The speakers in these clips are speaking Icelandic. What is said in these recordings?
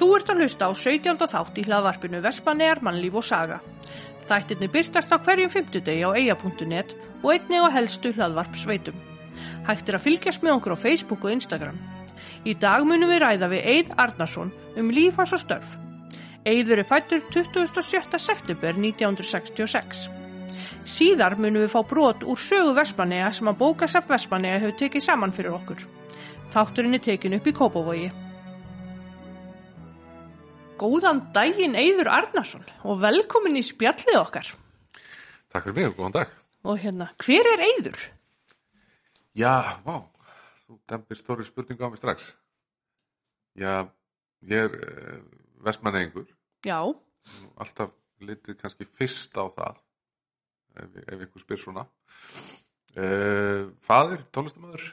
Þú ert að hlusta á 17. þátt í hlaðvarpinu Vespanegar, mannlíf og saga. Þættirni byrtast á hverjum fymtudegi á eia.net og einni á helstu hlaðvarpsveitum. Hægt er að fylgjast með okkur á Facebook og Instagram. Í dag munum við ræða við Eid Arnarsson um líf hans og störf. Eidur er fættur 27. september 1966. Síðar munum við fá brot úr sögu Vespanega sem að bókasafn Vespanega hefur tekið saman fyrir okkur. Þátturinn er tekin upp í Kópavogi. Góðan daginn Eidur Arnarsson og velkomin í spjallið okkar. Takk fyrir mig og góðan dag. Og hérna, hver er Eidur? Já, vá, þú dempir stóri spurningu á mig strax. Já, ég er uh, vestmannengur, Já, alltaf litið kannski fyrst á það, ef, ef ykkur spyr svona. Uh, fadir, tónlistamöður,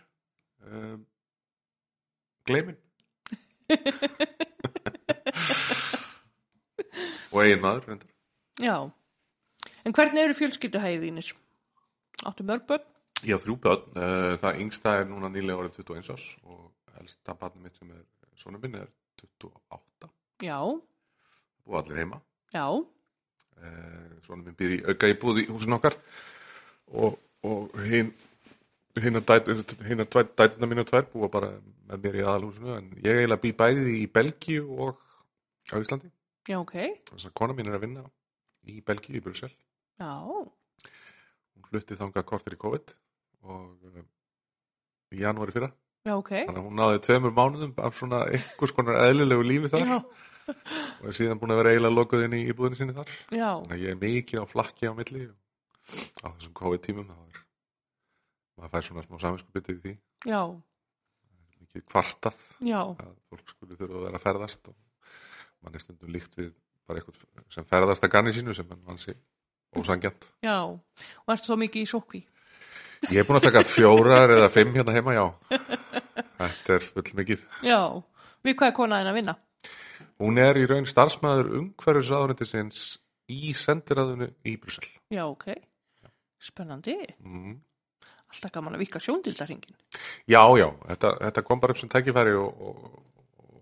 uh, gleimin. og eigin maður, reyndar. já. En hvernig eru fjölskylduhæðið þínir? Áttu mörg börn? Ég á þrjú börn, uh, það yngsta er núna nýlega orðið 21 árs og elsta barnið mitt sem er sonum minn er 28 Já, og allir heima. já, Uh, sonum minn býr í auka í húsin okkar og, og hinn hinn að dætuna mínu tvær búa bara með mér í aðalhúsinu en ég eiginlega bý bæði í Belgíu og á Íslandi. Já, ok. Þess að kona mín er að vinna í Belgíu í Brussel. Já, Hún flutti þangað kortir í COVID og uh, í janúari fyrra. já, ok. Þannig að hún náði tveimur mánuðum af svona einhvers konar eðlilegu lífi þar Já, og er síðan búin að vera eiginlega lokuð inn í íbúðinu sinni þar. já, Þannig að ég er mikið á flakki á milli og á þessum COVID-tímum þá er maður fær svona smá saminskupið í því, já, mikið kvartað já, að fólk skulle þurfa að vera að ferðast og mann er stundum líkt við bara eitthvað sem ferðast að ganni sínu sem mann vansi ósangjant. já. Og ertu þá mikið í sókví? Ég er búin að taka fjórar eða fimm hérna heima, já. Þetta er full mikið. Já. Við hvað er konaðin að vinna? Hún er í raun starfsmæður umhverfisraðunitisins í sendiræðinu í Brussel. Já, ok. Spennandi. Mm. Alltaf gaman að vika sjóndildarhingin. Já, já, þetta, þetta kom bara upp sem tækifæri og, og,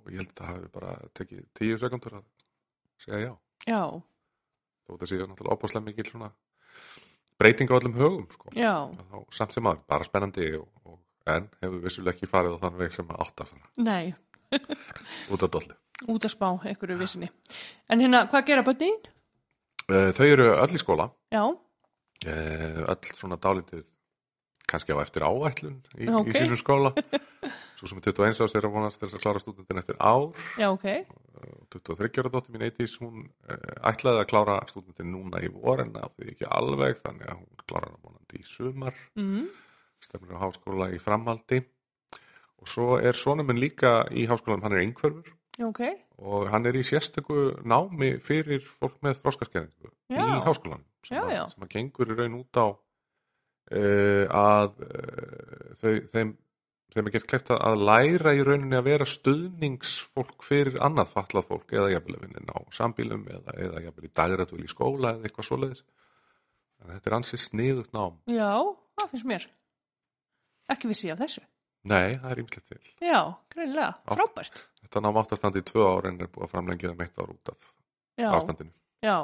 og ég held að það hafi bara tekið tíu sekundur að segja já. Já, Þó þetta séu náttúrulega opáslega mikil svona breyting á öllum högum, sko. já, Þá, samt sem aður, bara spennandi og, og, en hefur vissulega ekki farið á þann veg sem að átt að fara nei, út af dollu. út að spá einhverju vissinni. En hérna, hvað gera bönnin? Uh, þau eru öll í skóla, Já, uh, öll svona dálítið kannski á eftir áætlun í, Ok. í sínum skóla. Svo sem er 21 árs er að vonast þess að klára stúdentin eftir ár. já, ok. 23 ára dóttir mín eitís, hún uh, ætlaði að klára stúdentin núna í vor en á því ekki alveg, þannig að hún klárar hann vonandi í sumar, Mm. stefnir á háskóla í framhaldi og svo er sonum minn líka í háskólanum, hann er einhverfur Já, ok. og hann er í sérstöku námi fyrir fólk með þróskaskerningu Já. í háskólanum sem, sem að gengur í raun út á að uh, þau, þeim þeim er gert kleift að- læra í rauninni að vera stuðningsfólk fyrir annað fatlað fólk eða jafnvel að vinna á sambílum eða, eða jafnvel í dagrætvel í skóla eða eitthvað svoleiðis að þetta er ansið sniðugt nám Já, það finnst mér. Ekki vissi ég af þessu. nei, það er ýmslegt til Já, greinilega. Já. Frábært. þetta nám átt að standa í tvö ár en er búið að framlengja það meitt ár út af Já, ástandinu já.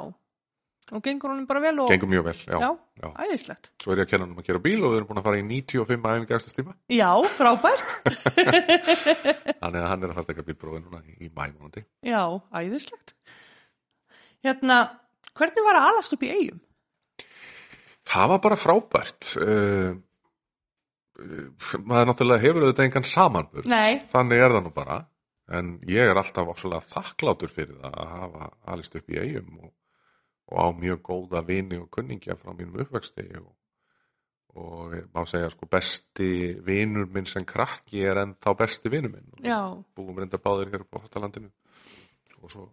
Og gengur honum bara vel og... gengur mjög vel, já, Já, já. æðislegt. svo er ég að kenna hann um að gera bíl og við erum búin að fara í 95 æfingarstustíma Já, frábært. þannig að hann er að fara að taka bílbróði núna í, mæmónandi Já, æðislegt. Hérna, hvernig var að alast upp í eigum? það var bara frábært uh, maður náttúrulega hefur auðvitað engan samanburð Nei, þannig er það nú bara en ég er alltaf þakklátur fyrir það að hafa alist upp í eigum og, og á mjög góða vini og kunningja frá mínum uppvexti og, og má segja sko besti vinur minn sem krakki er en þá besti vinur minn. Og já, búum reynda báðir hér upp á Hástalandinu og svo,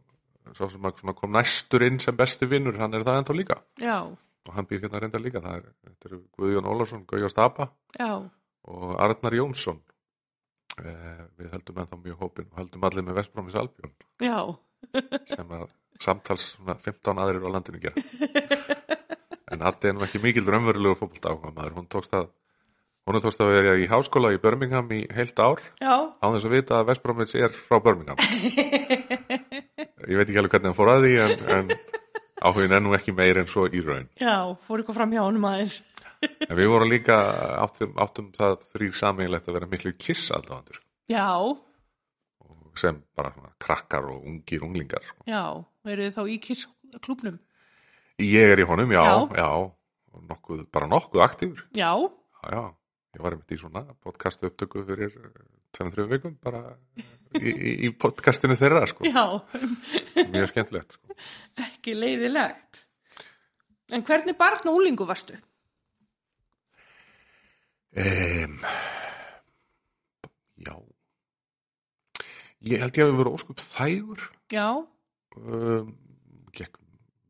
svo sem að svona kom næstur inn sem besti vinnur, hann er það ennþá líka. Já, og hann býr hérna reynda líka er, þetta eru Guðjón Ólafsson, Guðjón Stapa já, og Arnar Jónsson. Eh, við heldum ennþá mjög hópin og heldum allir með Vestbrómis Albjörn sem er samtals svona 15 aðrir á landinu gera. En er nú ekki mikil raunverulegu fótbolta áhuga maður, hún tókst að hún tókst að vera í háskóla í Birmingham í heilt ár já, á þess að vita að Vestbrómis er frá Birmingham. Ég veit ekki alveg hvernig hann fór að því en, en áhugin er nú ekki meir en svo í raun. Já, fór eitthvað fram hjá honum aðeins. en við vorum líka áttum, áttum það þrýr sameinlegt að vera miklu kiss aldafandur Já, sem bara svona krakkar og ungir unglingar. Já, eru þið þá í kiss klúbnum? ég er í honum, já, Já. já, nokkuð, bara nokkuð aktífur Já, já, já, ég var einmitt í svona podcast upptöku fyrir tveim, þrjum vikum bara í, í, podcastinu þeirra sko. já, mjög skemmtilegt sko. ekki leiðilegt. En hvernig barn og úlingu varstu? Um, já Ég held ég að við voru óskup þægur Já, um, gekk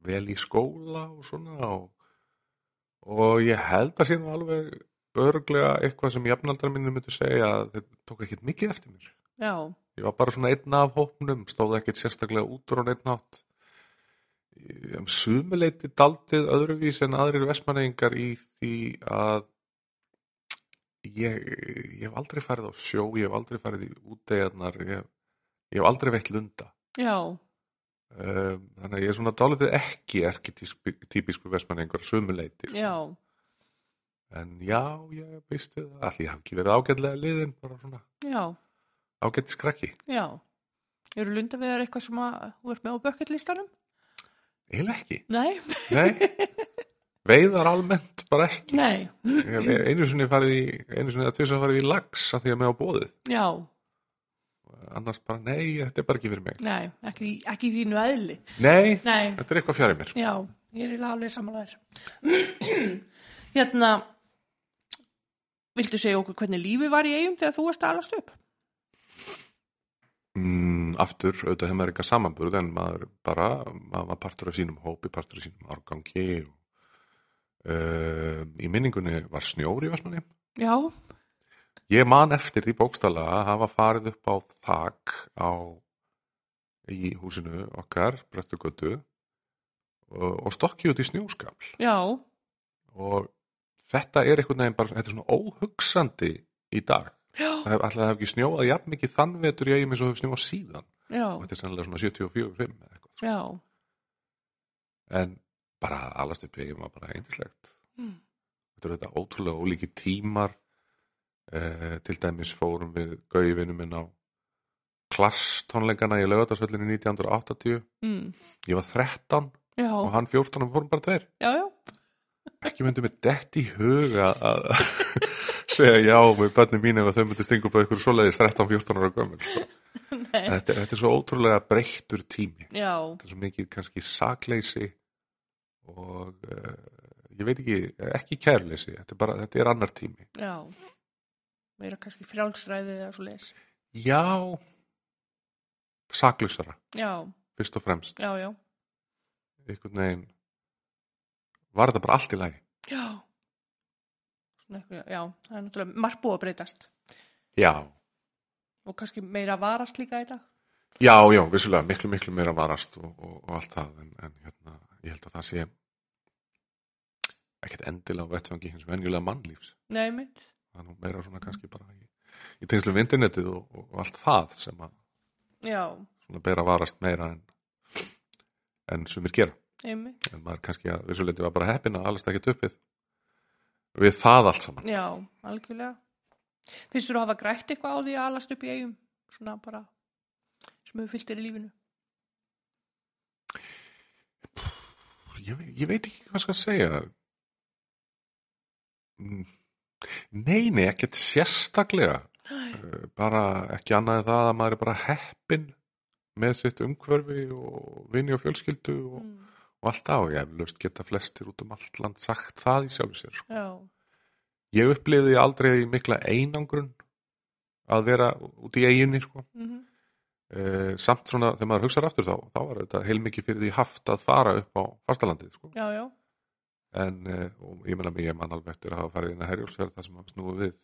vel í skóla og svona og, og ég held að sé nú alveg örglega eitthvað sem jafnaldra minni myndi segja að þetta tók ekkert mikið eftir mér. Já, ég var bara svona einn af hópnum stóð ekkert sérstaklega út úr á neitt nátt um sumuleiti daldið öðruvís en aðrir vestmannegingar í því að ég, ég hef aldrei farið á sjó, ég hef aldrei farið í útdegarnar, ég, ég hef aldrei veitt lunda. já, þannig að ég er svona dálítið ekki erketípisku vestmannegingar sumuleiti. já, En já, ég veist við að allir hafi ekki verið ágætlega liðin, bara svona já, ágætti skrakki. já. Eru lundaveðar eitthvað sem að ert með á bucketlistanum? Eiginlega ekki. Nei, Nei, veiðar almennt bara ekki. nei, einu sinni farið í, einu sinni að tvisar farið í lags að því að með á bóðið. já, Annars bara, nei, þetta er bara ekki fyrir mig. nei, ekki, ekki þínu eðli. Nei, Nei, þetta er eitthvað fjari mér. já, ég er alveg samanlegar. hérna, viltu segja okkur hvernig lífi var í eigum þegar þú varst að alast upp? Mm, aftur, auðvitað hefur maður eitthvað samanburð en maður bara, maður var partur af sínum hópi, partur af sínum árgangi og uh, í minningunni var snjór í Vestmanni. Já, Ég man eftir því bókstala að hafa farið upp á þak á í húsinu okkar, Brettugötu og, og stokki út í snjóskafl já, og þetta er einhvern veginn bara, þetta er svona óhugsandi í dag. já, Það hef alltaf ekki snjóað jafn mikið þann vetur ég eins og hefur snjóað síðan já, og þetta er sannlega svona 74-5 eða eitthvað. já, En bara alast upp ég var bara eindislegt. Mm. Þetta eru þetta ótrúlega ólíki tímar. Eh, til dæmis fórum við gauðinu minn á klasstónleikana í lögatarsvöldinu 1980. mm. Ég var 13 já, og hann 14 og við fórum bara tveir. já, já, Ekki myndi mig dett í huga að segja já með börnum mín ef þau myndi stinga upp á ykkur svoleiðis 13-14 ára gömul. Sko. Þetta, þetta er svo ótrúlega breyttur tími. já, þetta er svo mikið kannski sakleysi og uh, ég veit ekki, ekki kærleysi þetta er bara, þetta er annar tími já, meira kannski frjálsræði eða svo leis. já saklusara, Já, fyrst og fremst. Já, já, einhvern veginn var þetta bara allt í lagi. Já, eitthvað, já, það er náttúrulega margt búið að breytast. Já, og kannski meira varast líka í dag. já, já, vissulega miklu, miklu meira varast og, og, og allt það en, en hérna, ég held að það sé ekkert endilega á vettfangi hins venjulega mannlífs. Nei, mitt, það er nú meira svona kannski bara í, í tengslu við internetið og, og, allt það sem að já, svona bera varast meira en, en sumir gera. Einmitt, en maður kannski að vissuleiti var bara heppin að allast ekki uppið við það allt saman. Já, algjörlega. Finnst þú að hafa grætt eitthvað á því að alast upp í eigum, svona bara sem hefur fyllt þér í lífinu? ég, ég veit ekki hvað skal segja. Mm, nei, nei, ekkert sérstaklega. Nei, Eh, bara ekki annað en það að maður er bara heppin með sitt umhverfi og vini og fjölskyldu og, mm, og allt og ég hef löst geta flestir út um allt land sagt það í sjálfu sér sko. ég uppliði aldrei mikla einangrun að vera út í eiginni sko. mhm, uh, samt svona þegar maður hugsaður aftur þá þá var þetta heilmikið fyrir því haft að fara upp á fastalandið sko. já, já, en og ég menna mig ég man alveg eftir að hafa farið inn að herjólsverð það sem hafa snúið við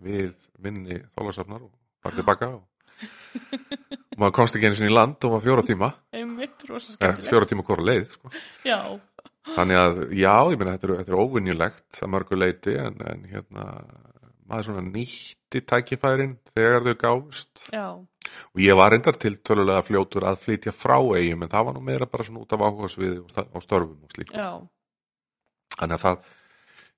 við vinni þólasafnar og farið tilbaka og, og maður komst ekki eins og í land og var fjóra tíma. Einmitt, eh, fjóra tíma hvora leið sko. Já, þannig að já, ég menna þetta er, er óvinnjulegt að mörgu leiti en, en hérna maður svona nýtti tækifærin þegar þau gáfust. Já, og ég var reyndar til tölulega fljótur að flytja frá eigum en það var nú meira bara svona út af áhugasviði og störfum og slíkt já, þannig að það,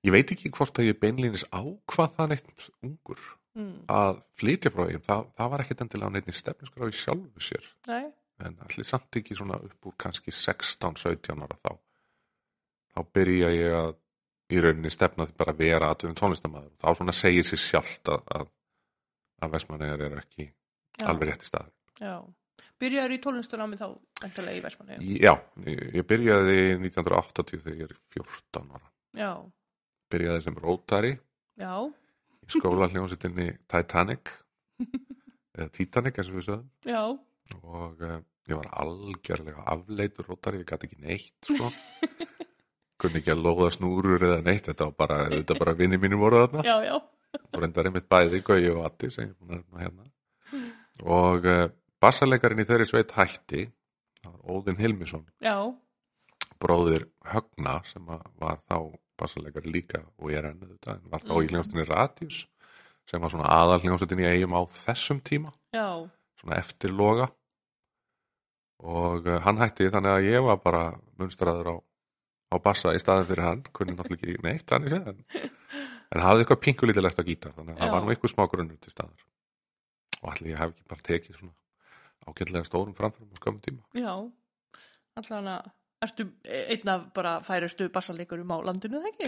ég veit ekki hvort að ég beinlýnis ákvað það neitt ungur mm. að flytja frá eigum, það, það var ekkit endilega á neittni stefnusgrá í sjálfu sér. Nei, en allir samt ekki svona upp úr kannski 16-17 ára þá. Þá byrja ég að í rauninni stefna því bara að vera aðtöfum tónlistamæður þá svona segir sér sjálft að, að, að Vestmannegar er ekki já, alveg rétt í stað já. Byrjaður í tónlistunámi þá endalega í Vestmanni. Já, ég, ég byrjaði 1980 þegar ég er 14 ára. Já, byrjaði sem rótari já, í skóla hljónsettinni Titanic eða Titanic eins og við sögum já, og uh, ég var algjörlega afleitur rótari, ég gæti ekki neitt sko. Kunni ekki að lóða snúrur eða neitt þetta var bara, þetta bara vinni mínum voru þarna. Já, já, og reyndar einmitt bæði Gauji og Atti sem ég er búin að hérna. Og uh, bassalegarinn í þeirri sveit hætti það Óðinn Hilmisson. Já, bróðir Högna sem að var þá bassalegari líka og er enn þetta en var þá í hljónstinni Radius sem var svona aðal hljónstinni í eigum á þessum tíma. Já, svona eftir loga. Og uh, hann hætti þannig að ég var bara munstraður á, á bassa í staðin fyrir hann, kunni náttúrulega ekki neitt þannig séð, en, en hafði eitthvað pingulítið á gítar, þannig að það Já. var nú eitthvað smá grunnur til staðar. Og allir ég hef ekki bara tekið svona ágætlega stórum framfærum á skömmum tíma já. Allan að, ertu einn af bara færustu bassaleikurum á landinu, það ekki?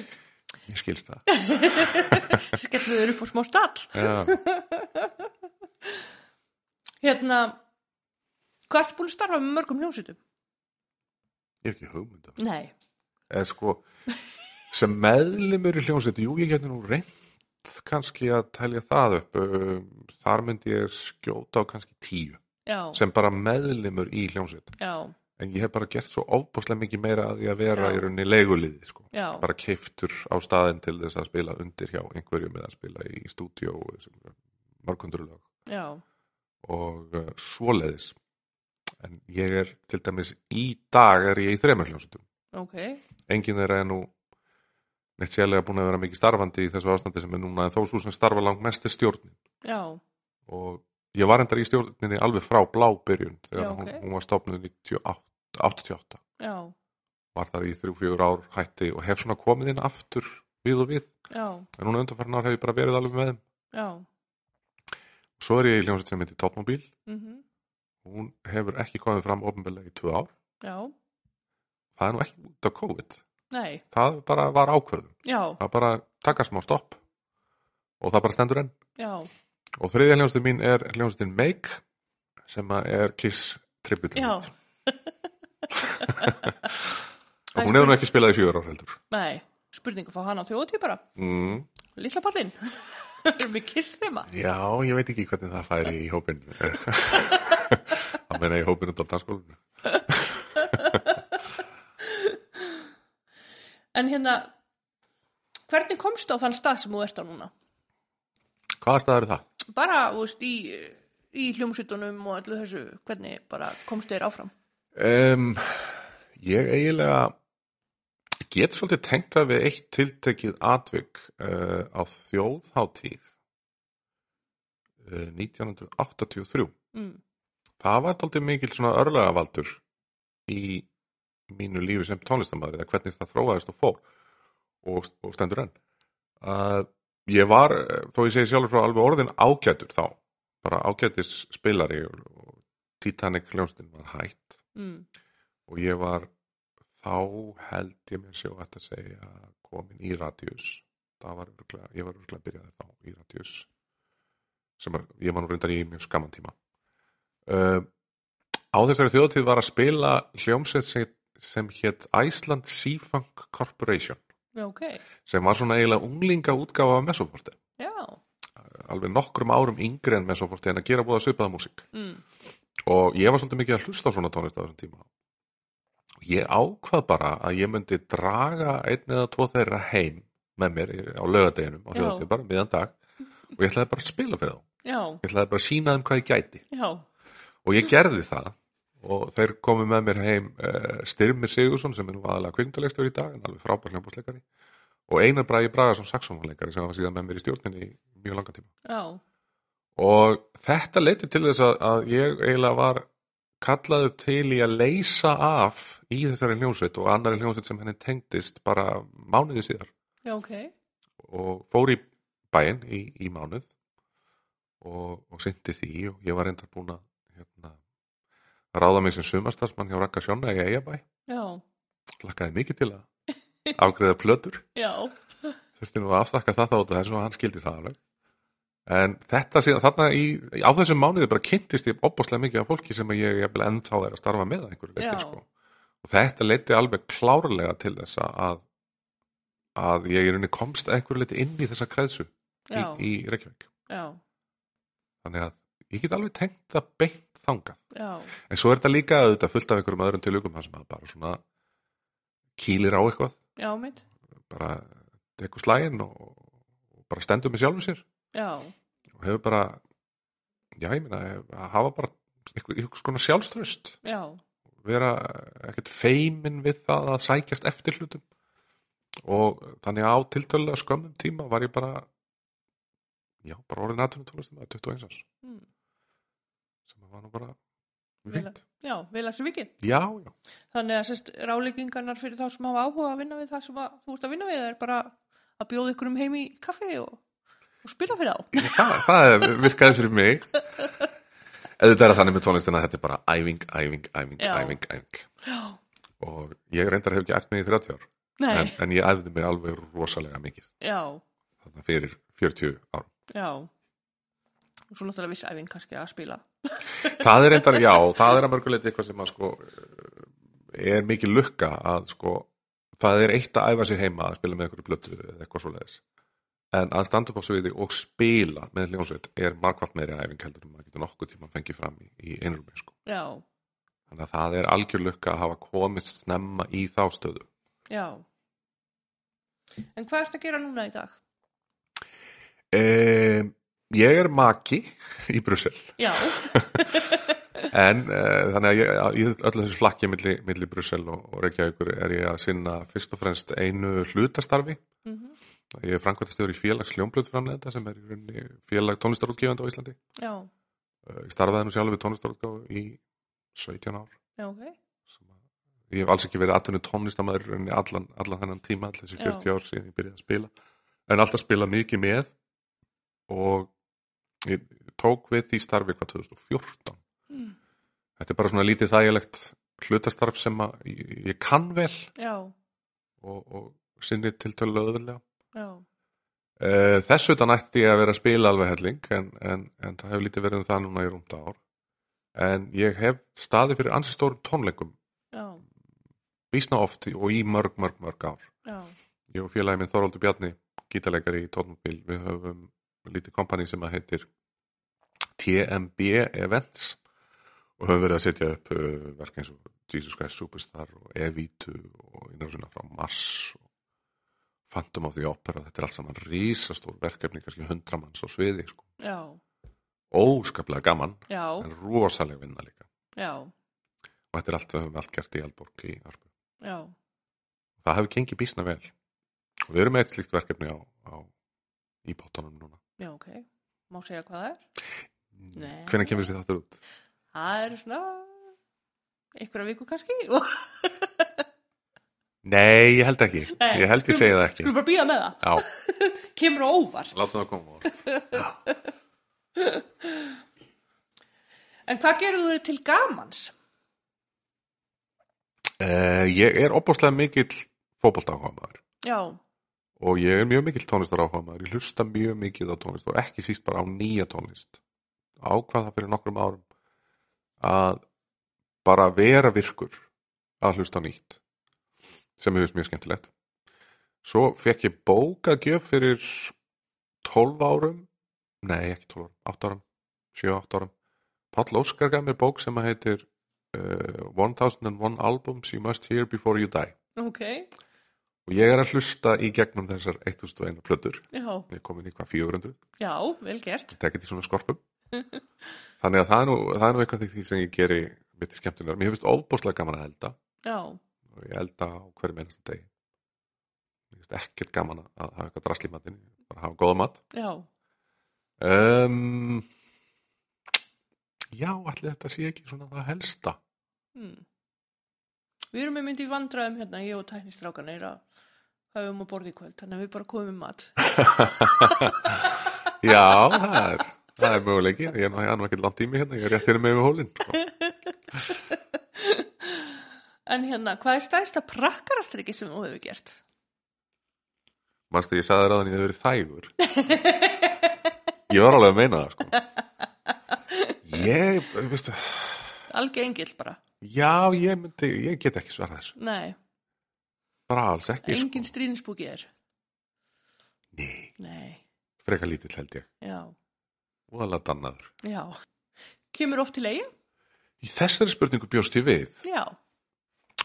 ég skilst það Skellu þér upp á smá stall. Hérna, hvað ertu búin að starfa með mörgum hljómsveitum? ég er ekki hugmynd af Nei, eða sko sem meðlimur í hljómsveit jú ég geti nú reynd kannski að tælja það upp um, þar myndi ég skjóta á kannski tíu já, sem bara meðlimur í hljómsveit. Já, en ég hef bara gert svo ofbúslega mikið meira að því að vera Já. í rauninni leiguliði sko. bara keiftur á staðin til þess að spila undir hjá einhverjum eða spila í stúdíó mörgundurlög og uh, svoleiðis. En ég er til dæmis í dag er ég í þremur hljómsveitum. Ok, enginn er nú neitt sérlega búin að vera mikið starfandi í þessu ástandi sem er núna en þó svo sem starfa langt mest er stjórnin. Já, og ég var endar í stjórninni alveg frá blábyrjun þegar Já, ok. hún, hún var stopnuð 98, 88 já, var þar í þrjú, fjögur ár hætti og hef svona komið inn aftur við og við. Já, en núna undanfærin ár hef ég bara verið alveg með þeim. Já, svo er ég í hljómsveit sem heitir Topmobil mhm, hún hefur ekki komið fram ofnbeglega í tvö ár. Já, það er nú ekki út af COVID. Nei, það bara var ákvörðun. Já, það bara taka smá stopp. Og það bara stendur enn. Já, og þriðja hljómsveitin mín er hljómsveitin Make sem er Kiss tributin já, og hún hefur nú ekki spilað í fjögur ár heldur. Nei, spurningu fá hann á þjóðtíð bara, mm. litla pallinn, erum við kissfima, já, ég veit ekki hvernig það færi í hópin það meina í hópin á danskólinu en hérna, hvernig komstu á þann stað sem þú ert á núna? hvaða stað eru það? Bara, þú veist, í, í hljómsveitunum og allu þessu, hvernig bara komstu þér áfram? Um, ég eiginlega get svolítið tengt það við eitt tiltekið atvik uh, á þjóðháttíð uh, 1983 Mm. það var dálítið mikil svona örlagavaldur í mínu lífi sem tónlistamæður eða hvernig það þróaðist og fór og, og stendur enn að ég var, eh, þó ég segi sjálfur frá alveg orðin ágætur þá bara ágætis spilari og, Titanic hljónstin var hætt. Mm. og ég var þá held ég mér sjó að segja komin í Radius. Var örglega, ég var örglega byrjaði þá í Radius sem að, ég var nú reyndar í mjög skamman tíma. Uh, á þessari þjóðtíð var að spila hljómsveit sem, sem hétt Iceland Seafunk Corporation Já, ok, sem var svona eiginlega unglinga útgáfa af Mesoforte já, alveg nokkrum árum yngri en Mesoforte en að gera búða svipaða músík. Mm. og ég var svolítið mikið að hlusta á svona tónlist á þessum tíma. Og ég ákvað bara að ég myndi draga einn eða tvo þeirra heim með mér á lögadeginum á Já. þjóðtíð bara miðan dag. Og ég ætlaði bara að spila fyrir þá. Já, ég ætlaði bara að sína þeim hvað ég gæti. Já, og ég gerði það og þeir komu með mér heim uh, Styrmir Sigursson sem er nú aðalega kvikmyndalegstur í dag en alveg frábær hljómbúsleikari og Einar Bragi Bragason saxónleikari sem var síðan með mér í stjórninni í mjög langan tíma. Já, og þetta leiti til þess að, að ég eiginlega var kallaður til í að leysa af í þessari hljómsveit og annari hljómsveit sem henni tengdist bara mánuði síðar. Já, ok. og fór í bæinn í, í mánuð og, og syndi því og ég var reyndar búin að hérna, ráða mig sem sumastarsmann hjá Raka Sjóna í Eyjabæ. Lakkaði mikið til að afgreða plötur. Já, þurfti nú að aftakka það þá þessu og hann skildi það alveg. En þetta síðan, þarna í, á þessum mánuði bara kynntist ég opbáslega mikið af fólki sem ég jafnvel ennþá er að starfa með að Já. sko. og þetta leiti alveg klárlega til þess að að ég í rauninni komst að einhverju leiti inn í þessa kreðsu í, í Reykjavík. Já, þannig að ég get alveg tengt það beint þangað. Já, en svo er þetta líka auðvitað fullt af einhverjum öðrum tilugum þar sem að bara svona kýlir á eitthvað. Já, mitt. bara tekur slægin og, og bara stendur með sjálfum sér. Já, og hefur bara já, ég meina, að hafa bara eitthvað, eitthvað skona sjálfströst já, vera ekkert feimin við það að sækjast eftir hlutum. Og þannig að á tiltölulega skömmum tíma var ég bara já, bara orðin aðtunum tónlistum að 21 árs. Mm. Sem var nú bara að- já, vel að sér vikið. já, já, Þannig að sérst ráleikingarnar fyrir þá sem hafa áhuga að vinna við það sem að, þú ert að vinna við er bara að bjóða ykkur um heim í kaffi og, og spila fyrir þá. það, það er, virkaði fyrir mig. Eða þetta er þannig með tónlistina að þetta er bara æfing, æfing, æfing, Já. æfing, æfing. Já, og ég reyndar hef ekki æft mig í 30 ár nei, en, en ég æfði mig alveg rosalega mikið. Já, þarna fyrir 40 árum. Já. Og svo náttúrulega viss æfing kannski að spila. það er reyndar, já, það er að mörguleiti eitthvað sem að sko er mikið lukka að sko það er eitt að æfa sig heima að spila með einhverju blötu eða eitthvað svo leiðis en að standa upp á sviði og spila með hljónsveit er margvalt meiri æfing heldur en maður getur nokkuð tíma að fengi fram í, í einrúmi sko. Já, þannig að það er algjör lukka að hafa komist snemma í þá stöðu já. En hvað ertu að gera núna í dag? um, ég er maki í Brussel Já, En uh, þannig að ég, í öllu þessu flakki milli, milli Brussel og, og Reykjavíkur er ég að sinna fyrst og fremst einu hlutastarfi. Mhm. Ég er framkvæmtastjóður í félags hljómblöðframleðenda sem er í rauninni félag tónlistarútgefandi á Íslandi. já, Uh, ég starfaði nú sjálfur við tónlistarútgáfu í 17 ár. já, ok. Sem að, ég hef alls ekki verið aðtunni tónlistamæður í rauninni allan, allan hennan tíma, allir þessi Já. 40 ár síðan ég byrjaði að spila. En alltaf spila mikið með og ég tók við því starfi hvað 2014 Mm. Þetta er bara svona lítið þægilegt hlutastarf sem að ég, ég kann vel Já, og, og sinni til tölu öðvöldlega. já, Uh, þess utan ætti ég að vera að spila alveg helling en, en, en það hefur lítið verið um það núna í rúmta ár. En ég hef staði fyrir ansi stórum tónleikum já, vísna oft og í mörg, mörg, mörg ár. já, Ég og félagi minn Þorvaldur Bjarni, gítarleikari í tónmobil, við höfum lítið kompani sem að heitir TMB Events og höfum verið að setja upp uh, verk eins og Jesus Christ Superstar og Evitu og innráðsuna frá Mars og Phantom of the Opera, þetta er allt saman rísastór verkefni, kannski hundra manns á sviði sko. óskaplega gaman, já, en rosalega vinna líka. Já, og þetta er allt, við höfum allt gert í Alborg í já, Það hefur gengið bísna vel. Og við erum með eitt slíkt verkefni á, á í bóttanum núna. Já, ok. Má segja hvað það er? Nei. Hvenær kemur þessi þáttur út? Það er svona einhverja viku kannski Nei, ég held ekki. Nei, ég held ég segi það ekki. skulum bara býða með það. Já, Kemur á óvart. láta það koma. óvart. En hvað gerðu þau til gamans? Uh, ég er opbúslega mikill fótboltáhuga Já, og ég er mjög mikill tónlistar áhuga Ég hlusta mjög mikið á tónlist og ekki síst bara á nýja tónlist. Ákvað það fyrir nokkrum árum að bara vera virkur að hlusta nýtt sem hefur mjög skemmtilegt. Svo fekk ég bókagjöf fyrir 12 árum, nei ekki 12 árum, 8 árum, 7-8 árum. Páll Óskar gaf mér bók sem að heitir uh, 1001 Albums You Must Hear Before You Die. ok, Og ég er að hlusta í gegnum þessar 1001 plötur. já, Ég er komin í hvað 400, já, vel gert. ég tek þetta í svona skorpum. Þannig að það er nú, það er nú eitthvað því sem ég geri mitt í skemmtunar. Mér finnst ofbúslega gaman að elda Já, og ég elda á hverjum einasta degi. Mér finnst ekkert gaman að hafa eitthvað drasl í matinn, bara hafa góða mat. já, Um, já, allir þetta sé ekki svona það helsta Mm. Við erum með myndi í vandræðum hérna, ég og tæknistrákan er að hafa um að borða í kvöld, þannig að við bara komum mat. já, það er það er möguleiki, ég er nú ekki langt í mig hérna, ég er rétt hérna með við hólinn sko. En hérna, hvað er stæðsta prakkarastriki sem þú hefur gert? manstu ég sagði hann ég hefði verið þægur ég var alveg að meina það sko ég, veistu Alge engill bara. Já, ég myndi, ég get ekki svarað þessu. Nei, bara alls ekki engin sko. stríðinsbúki er. nei, Nei, frekar lítill held ég. Já, og alveg dannaður. Já. Kemur oft til eiga? í þessari spurningu bjóst ég við. Já,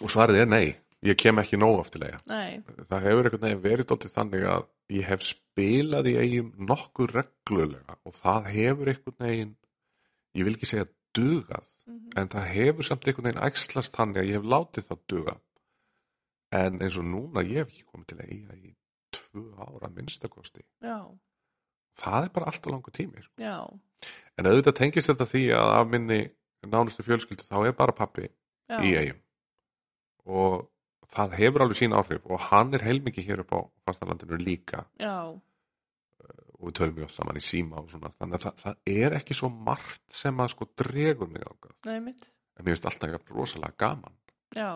og svarið er nei, ég kem ekki nóg aftilega nei, það hefur einhvern veginn verið dóltið þannig að ég hef spilað í eigum nokkuð reglulega og það hefur einhvern veginn ég vil ekki segja dugað. Mhm. en það hefur samt einhvern veginn æxlast þannig að ég hef látið það duga. En eins og núna ég hef ekki komið til að eiga í tvö ára minnstakosti já, það er bara alltaf langur tími sko. en auðvitað tengist þetta því að af minni nánustu fjölskyldu þá er bara pappi já, í eigum og það hefur alveg sín áhrif og hann er heilmikið hér upp á fastalandinu líka. Já, og við tölum mjög saman í síma og svona þannig að það, það er ekki svo margt sem að sko dregur mig mitt, en mér finnst alltaf jafn rosalega gaman já,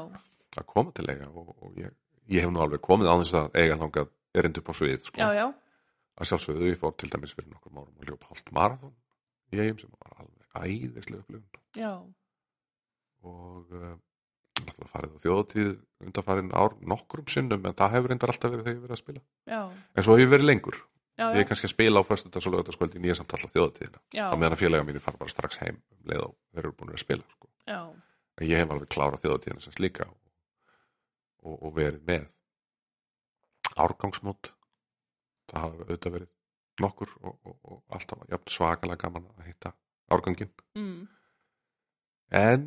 að koma til eiga og, og ég, ég hef nú alveg komið á þess að eiga þangað erind upp á svið sko. já, já, að sjálfsögðu ég fór til dæmis fyrir nokkur árum og ljópa hálft marathon í eigum sem var alveg æðislega upplifun. Já, og uh, náttúrulega farið á þjóðatíð undanfarin ár nokkrum sinnum en það hefur reyndar alltaf verið þegar ég verið að spila. Já, en svo hef ég verið lengur já, ég er já, kannski að spila á föstudags og lögutaskvöldi nýja samt alltaf þjóðatíðina já, á meðan félaga mínir fara bara strax heim um leið og eru búin að spila sko. já, en ég hef alveg klárað þjóðatíðina sem slíka og, og, og verið með árgangsmót. Það hafa auðvitað verið nokkur og, og, og alltaf jafn svakalega gaman að hitta árgangin mm, en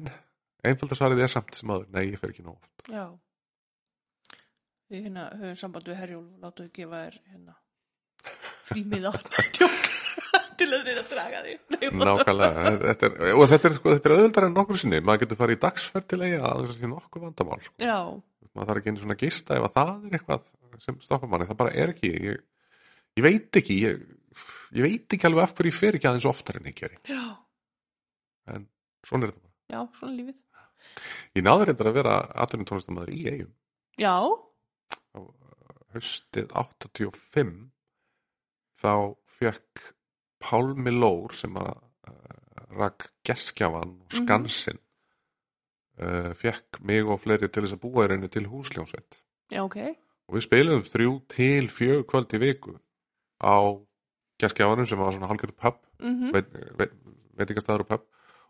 einfaldarsvarið er samt sem aður, nei ég fer ekki nóg oft. Já. Við hérna höfum samband við Herjól og við gefa þér hérna frímiða tjók til að reyna að draga þig. Nákvæmlega. Þetta er, og þetta er, sko, þetta er auðvöldar en nokkur sinni. Maður getur farið í dagsferð til eiga að þess að sé nokkuð vandamál sko. Já, maður þarf ekki einu svona gista ef að það er eitthvað sem stoppar manni, það bara er ekki ég, ég veit ekki ég, ég veit ekki alveg af hverju ég fer ekki aðeins oftar en ég geri, já, en svona er þetta bara. Já, svona lífið. ég náður reyndar að vera atvinnum tónlistamæður í eigum Já, haustið 85 þá fekk Pálmi Lór sem að uh, rak geskjavan og Mhm. skansin uh, fekk mig og fleiri til þess að búa í reynu til húsljónsveit já, ok. og við spilum þrjú til fjög kvöld í viku á geskjafanum sem var svona halgjörðu pub Mm veit, veit, veitingastæður og pub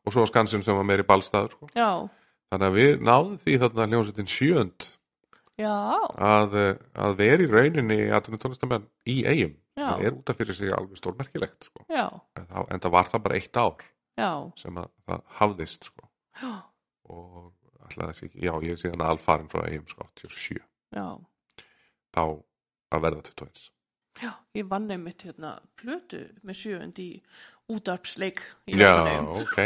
og svo skansin sem var meiri ballstæður sko. Já, þannig að við náðum því þarna hljónsveitin sjönd já, að, eh, að vera í rauninni atvinnum tónlistamenn í eigum. Það er út af fyrir sig alveg stórmerkilegt sko. en, það, en það var það bara eitt ár já, sem að, það hafðist sko. og þessi ekki, já ég er síðan alfarin frá eigum sko 87, já. þá að verða 21 Já, ég vann einmitt hérna plötu með sjöund í útarpsleik í Já, ok.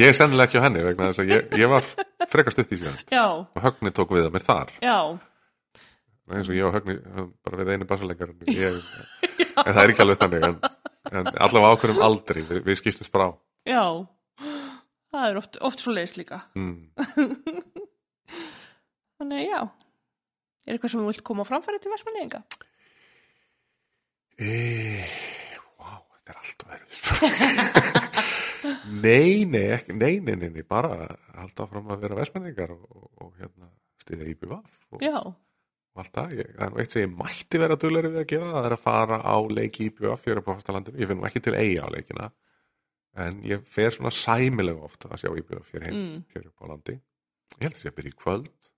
Ég er sennilega ekki á henni vegna þess að ég, ég var frekar stutt í sjönd Já, og Högni tók við að mér þar. Já, eins og ég og Högni bara við einu bassalegar ég, en það er ekki alveg þannig en, en allavega ákveðum aldrei við, við skiptum sprá já. Það er oft, oft svo leiðis líka. mm. Þannig, já. Er eitthvað sem þú vilt koma á framfæri til Vestmannaeyinga? e, Vá, þetta er alltaf verið Nei, nei, ekki, nei, nei, nei, nei bara halda áfram að vera vestmenningar og, og, og hérna stiða IBVF og, Já, og allt það, ég, það er nú eitt sem ég mætti vera dugleiri við að gera, það er að fara á leiki hér upp á fastalandinu, ég finn nú ekki til eiga á leikina, en ég fer svona sæmilega oft að sjá IBVF hér heim, Mm. upp á landi. Ég held að ég byrja í kvöld.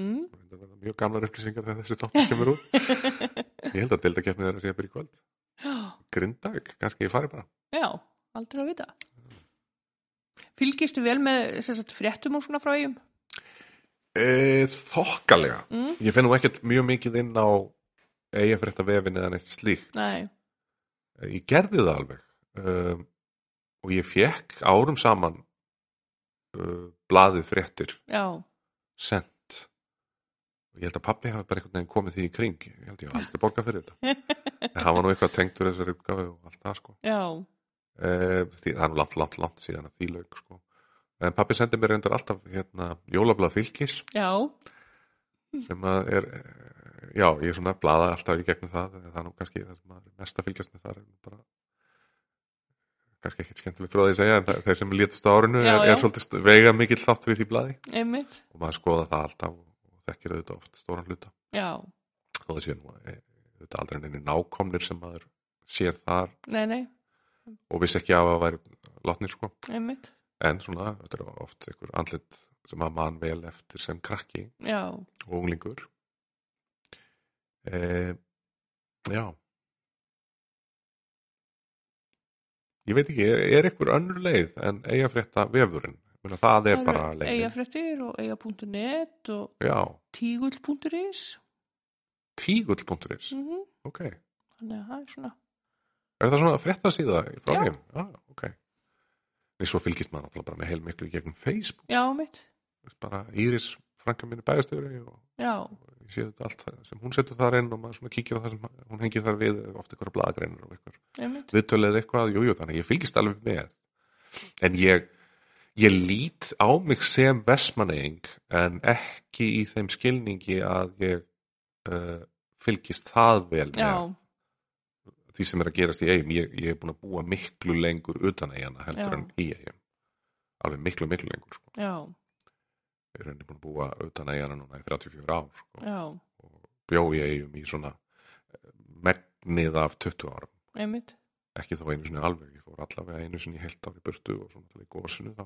Mm, það verða mjög gamlar upplýsingar þegar þessi tóttur kemur út. Ég held að deildakeppnið er að sé að byrja í kvöld. Grindag, kannski ég fari bara. Já, aldrei að vita. Fylgistu vel með sagt, fréttum og svona frá eigum? E, Þokkalega. Mm? ég finn nú ekkert mjög mikið inn á eiga fyrir þetta vefin eða neitt slíkt. Nei, ég gerði það alveg. Um, og ég fekk árum saman uh, blaðið fréttir já, sent. Og ég held að pappi hafi bara einhvern veginn komið því í kring. Ég held ég hafi aldrei borgað fyrir þetta. En hann var nú eitthvað tengdur þessari útgáfi og allt það sko. Eh, því, það er nú langt, langt, langt síðan að því lauk sko. En pappi sendi mér reyndar alltaf hérna, jólablað fylgis já, sem að er já, ég er svona blaða alltaf í gegnum það. Það er nú kannski það sem er mest að fylgjast með það er bara kannski ekkit skemmtilegt frá því að segja en þeir sem létust á árinu Já, er, er svolítið veiga mikill þáttur í því blaði. Einmitt, og maður skoða það alltaf og, og þekkir auðvitað oft stóran hluta. Þó það sé nú eh, auðvitað aldrei neini nákomnir sem maður sér þar. Nei, nei, og vissi ekki af að væri látnir sko. Einmitt, en svona, þetta er oft einhver andlit sem að mann vel eftir sem krakki já, og unglingur. E, já. Ég veit ekki, er, er einhver önnur leið en eigafrétta vefurinn það er bara leiðin. Eigafréttir og eiga.net og já, tígull.is tígull.is mm ok, þannig að það er svona er það svona frétta síða frá Já. þeim? Já, ok en svo fylgist maður náttúrulega bara með heilmiklu gegnum Facebook, já, mitt, bara Íris frænka minni bæðastöru og já, ég sé þetta allt sem hún setur þar inn og maður svona kíkir á það sem hún hengir þar við ofta ykkur blaðagreinur og ykkur viðtölið eitthvað, jú, jú, þannig ég fylgist alveg með. En ég ég lít á mig sem vestmanneing en ekki í þeim skilningi að ég uh, fylgist það vel með. Já, því sem er að gerast í eigum ég, ég er búin að búa miklu lengur utan eigana heldur Já. en í eigum alveg miklu, miklu lengur sko. já, ég reyndi búin að búa utan eigana núna í 34 ár sko. já, bjó í eigum í svona eh, megnið af 20 árum. Einmitt. Ekki þá einu sinni alveg, ég fór allavega einu sinni í heilt ár í burtu og svona til í gósinu þá.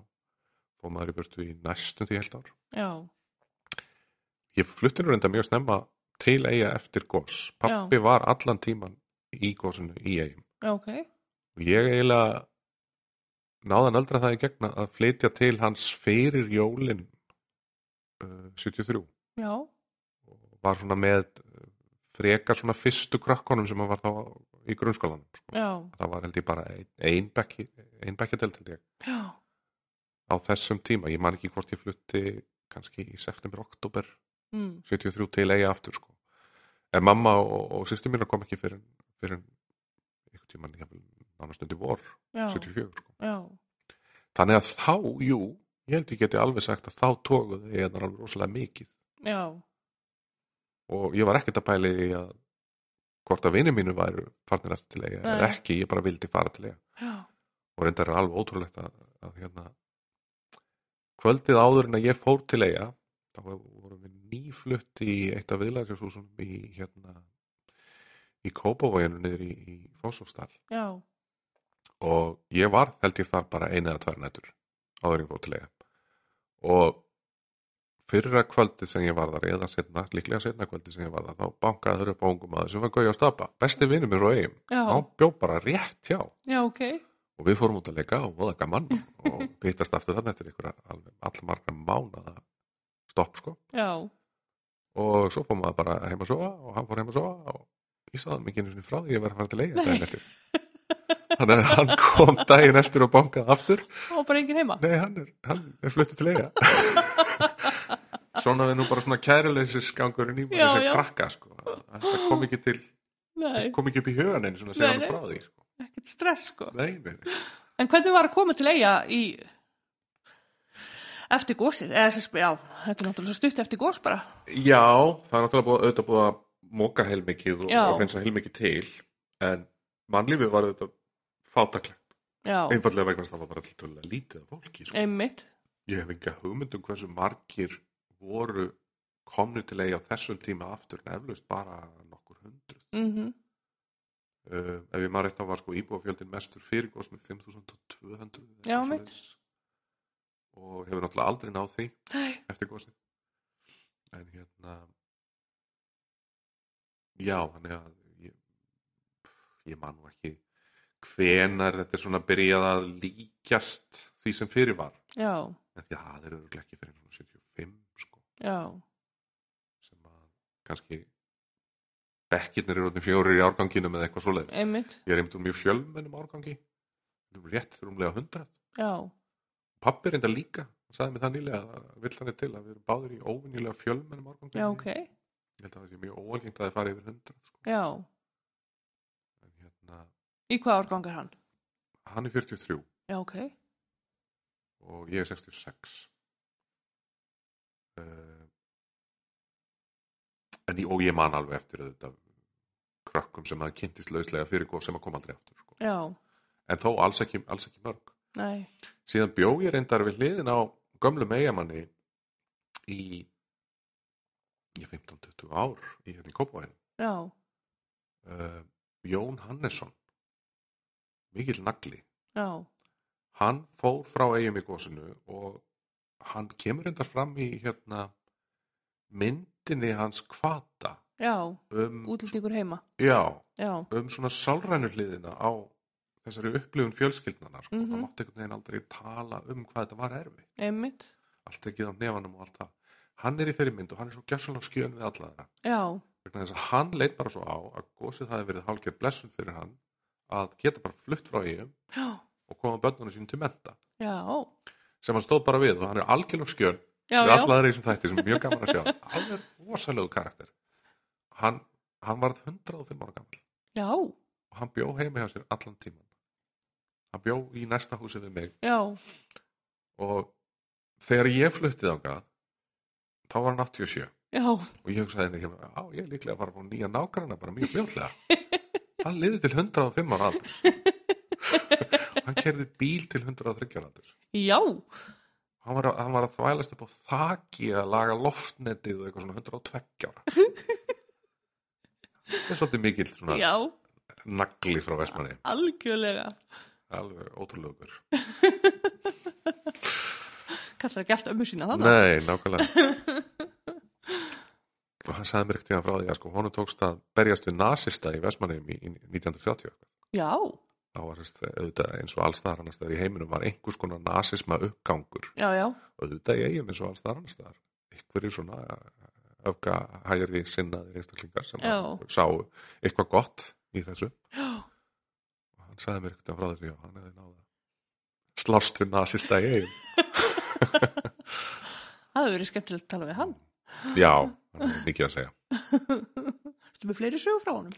Fór maður í burtu í næstum því heilt ár. Já, ég flutti nú reynda mjög snemma til eiga eftir gós pappi var allan tíman í gósinu í eigum já, ok. Og ég eiginlega náðan aldrei það í gegna að flytja til hans fyrir jólin uh, 73 já, og var svona með uh, frekar svona fyrstu krakkonum sem var þá í grunnskólanum sko. það var held ég bara ein, ein bekkjadelt held ég. Já, á þessum tíma, ég man ekki hvort ég flutti kannski í september, oktober mm, 73 til eiga aftur sko. en mamma og, og sýstir mín kom ekki fyrir, fyrir einhvern tíman nánast undir vor já, 74 sko. já, þannig að þá, jú ég held ég geti alveg sagt að þá tókuði ég hérna alveg rosalega mikið. Já, og ég var ekkert að pæla í að hvort að vinni mínu væru farnir eftir til eiga eða ekki, ég bara vildi fara til eiga. Og reyndar er alveg ótrúlegt að, að hérna kvöldið áður en að ég fór til eiga þá vorum við nýflutt í eitt af viðlæðsjóðshúsum í hérna í Kópavóginu niður í, í já, og ég var held ég þar bara eina eða tvær nætur áður ég fór til eiga og fyrra kvöldið sem ég var þar eða setna, líklega setna kvöldið sem ég var þar þá bankaði þurr upp á ungum aður sem var gauja að stapa. Besti vinur mér eigum já, hann bjó bara rétt hjá. Já, ok. Og við fórum út að leika og voða gaman og hittast aftur þannig eftir ykkur allmarga mánada stopp sko. Já, og svo fór maður bara heim að sofa og hann fór heim að sofa og ég saði mikið einu sinni frá því ég var að fara til eiga daginn eftir þannig að hann kom daginn eftir og bankaði aftur. Og bara enginn heima? Nei hann er, hann er fluttið til eiga svona við nú bara svona kæruleysis gangurinn í sem já. krakka sko. Þetta kom ekki til nei, kom ekki upp í hugan einu svona að segja Nei, hann frá því sko. ekkert stress sko. Nei, nei, nei. en hvernig var að koma til eiga í eftir gósið eða já, þetta er náttúrulega svo stutt eftir gós bara. Já, það er náttúrulega búið, auðvitað búið að móka heilmikið og, og hreinsa heilmikið til en mannlífið var auðvitað fátaklegt, einfallega vegna það var bara tölulega lítið af fólki sko. ég hef enga hugmyndum hversu margir voru komni til eigi á þessum tíma aftur en eflaust bara nokkur hundruð. Mhm, uh, ef ég maður rétt þá var sko íbúafjöldin mestur fyrir gos með 5200 eða Já, mitt. og hefur náttúrulega aldrei náð því nei, eftir gósið en hérna já, þannig að ég, ég man nú ekki hvenar þetta er svona byrjað að líkjast því sem fyrir var. Já, en því að það er örugglega ekki fyrir svona 75 sko, já. Sem að kannski bekkirnir eru fjórir í árganginu með eitthvað svoleið einmitt, ég er einmitt úr mjög fjölmennum árgangi. Rétt rúmlega 100 já, pappi reynda líka, hann sagði mér það nýlega að vill hann er til að við erum báðir í óvinnilega fjölmennum árgangi. Já, ok, ég held að það sé mjög óalgengt að það fari yfir 100 sko. já. en hérna, Í hvað árgang er hann? hann er 43 Já, ok, og ég er 66 uh, en ég, og ég man alveg eftir þetta krökkum sem að kynntist lauslega fyrir góð sem að koma aldrei aftur sko. en þó alls ekki, alls ekki mörg nei, síðan bjó ég reyndar við hliðin á gömlu megamanni í í 15-20 ár í hérna í Kópavæn já, uh, Jón Hannesson. Mikill nagli. Já, hann fór frá eigum í gósinu og hann kemur reyndar fram í hérna myndinni hans kvata já, um, útlýtingur heima, já, já, um svona sálrænu hliðina á þessari upplifun fjölskyldnana sko. Mhm. það mátti einhvern veginn aldrei tala um hvað þetta var erfi einmitt, allt ekki á nefanum og allt það hann er í þeirri mynd og hann er svo gjössalega skjön við alla þeirra. Já, vegna þess að hann leit bara svo á að gósið hafi verið hálfgerð blessun fyrir hann að geta bara flutt frá já, og koma börnunum sínum til menta já, sem hann stóð bara við og hann er algjörlega skjön já, við já, alla þeirra í þessum þætti sem er mjög gaman að sjá. Alveg rosalegu karakter. Hann, hann varð 105 ára gammal já, og hann bjó heima hjá sér allan tíman hann bjó í næsta húsi við mig. Já, og þegar ég fluttið ánga þá var hann 87 já, og ég hugsaði henni ekki, á ég er líklega að fara að fá nýja nágranna bara mjög fljóðlega hann liði til 105 ára aldurs. Hann kerði bíl til 130 ára aldurs. Já, hann var, að, hann var að þvælast upp á þaki að laga loftnetið og eitthvað svona 102 ára. Það er svolítið mikill svona já, nagli frá Vestmanni algjörlega, alveg ótrúlegur kallar ekki allt ömmu sína þannig, nei, nákvæmlega. Og hann sagði mér ekkert í hann frá því að sko honum tókst að berjast við nasista í Vestmanni í, í 1930 já, þá var þess auðvitað eins og allstaðar annars staðar í heiminum var einhvers konar nasisma uppgangur. Já, já, auðvitað í eigum eins og allstaðar annars staðar. Einhverju svona öfga hægri sinnaðir einstaklingar sem að sá eitthvað gott í þessu. Já, og hann sagði mér ekkert frá þessu já, hann hefði náða slást við nasista í eigum það hefur verið skemmtilegt að tala við hann, já, hann hefði mikið að segja. Ertu með fleiri sögur frá honum?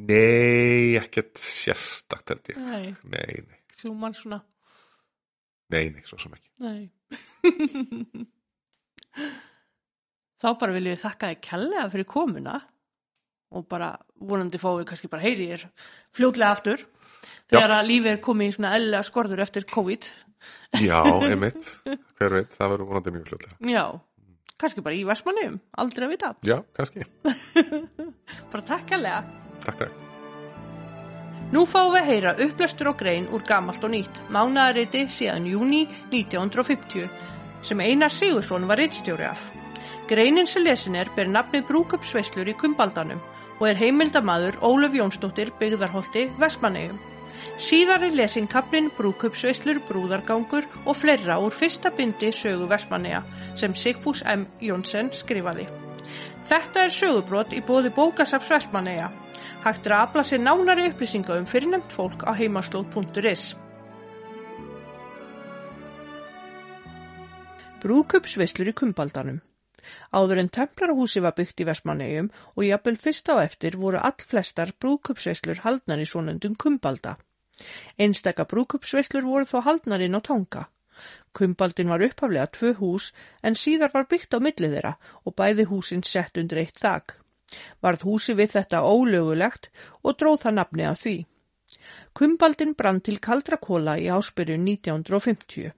nei, ekkert sérstakt held ég. Nei, nei, nei, þú mann svona, nei, nei, svo sem ekki. Nei. Þá bara viljum við þakka þið kærlega fyrir komuna og bara vonandi fáum við kannski bara heyri þér fljótlega aftur þegar að lífið er komið í svona eðlilega skorður eftir COVID. Já, einmitt, hver veit, það verður vonandi mjög fljóðlega Já, kannski bara í Vestmanniðum, aldrei að vita. já, kannski, Bara takk kærlega. takk, takk Nú fáum við að heyra upplestur og grein úr gamalt og nýtt, mánaðariti síðan júni 1950, sem Einar Sigursson var rittstjóri af. Greinin sem lesin er ber nafnið brúköpsveislur í Kumbaldanum og er heimildamaður Ólöf Jónsdóttir byggðarholti Vestmanneigum. Síðar er lesin kaplinn brúköpsveislur, brúðargangur og fleira úr fyrsta bindi sögu Vestmannega sem Sigfús M. Jónsson skrifaði. Þetta er sögubrot í bóði bókasaps Vestmannega. Hægt er að afla sér nánari upplýsinga um fyrirnemt fólk á heimaslóð.is. Brúkupsveislur í Kumbaldanum Áður en Templarahúsi var byggt í Vestmannegjum og jafnvel fyrst á eftir voru all flestar brúkupsveislur haldnar í svonundum Kumbalda. Einstaka brúkupsveislur voru þó haldnar inn á Tonga. Kumbaldin var upphaflega tvö hús en síðar var byggt á millið þeirra og bæði húsin sett undir eitt þak. Varð húsi við þetta ólögulegt og dróð það nafni að því. Kumbaldin brann til kaldra kóla í áspyrjun 1950.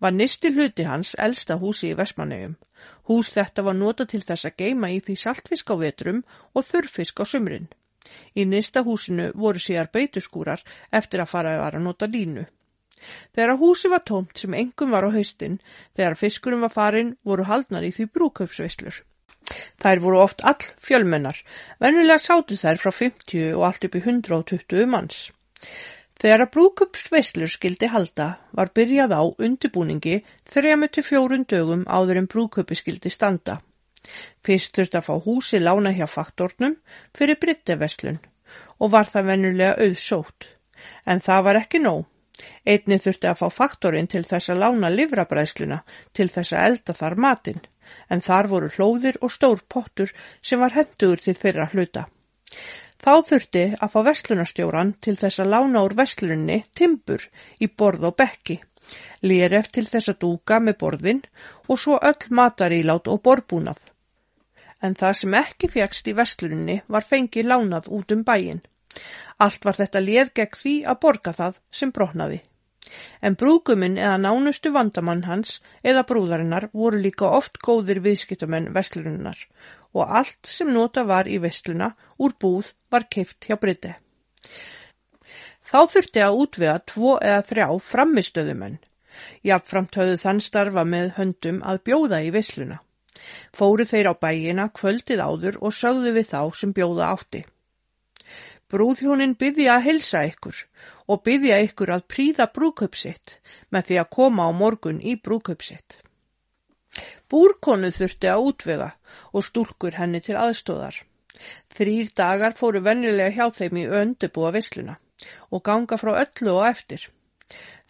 Var nisti hluti hans elsta húsi í Vestmannegjum. Hús þetta var nota til þess að geima í því saltfisk á vetrum og þurrfisk á sumrin. Í nista húsinu voru síðar beituskúrar eftir að fara að nota línu. Þegar húsi var tómt sem engum var á haustin, þegar fiskurum var farin voru haldnar í því brúkaupsveislur. Þær voru oft all fjölmennar, venjulega sátu þær frá 50 og allt upp í 120 manns. Þegar að brúkupsveislur skildi halda var byrjað á undibúningi þrejami til fjórun dögum áður en brúkupi skildi standa. Fyrst þurfti að fá húsi lána hjá faktornum fyrir brytteveslun og var það venjulega auðsótt. En það var ekki nóg. Einni þurfti að fá faktorinn til þess að lána livrabræðsluna til þess að elda þar matinn, en þar voru hlóðir og stór pottur sem var hendur til fyrra hluta. Þá þurfti að fá vestlunarstjóran til þess að lána úr vestlunni timbur í borð og bekki, léref til þess að dúka með borðin og svo öll matarílát og borbúnað. En það sem ekki fjækst í vestlunni var fengið lánað út um bæin. Allt var þetta léð gegn því að borga það sem brotnaði. En brúguminn eða nánustu vandamann hans eða brúðarinnar voru líka oft góðir viðskiptumenn vestlunnar og allt sem nota var í vestluna úr búð var keift hjá Briti. Þá þurfti að útvega tvo eða þrjá framistöðumenn. Jafnframt höfðu þann starfa með höndum að bjóða í vestluna. Fóru þeir á bæina kvöldið áður og sögðu við þá sem bjóða átti. Brúðhjónin byggja að helsa ykkur og byggja ykkur að príða brúköpsitt með því að koma á morgun í brúköpsitt. Búrkonu þurfti að útvega og stúrkur henni til aðstóðar. Þrýr dagar fóru vennilega hjá þeim í öndubúa visluna og ganga frá öllu og eftir.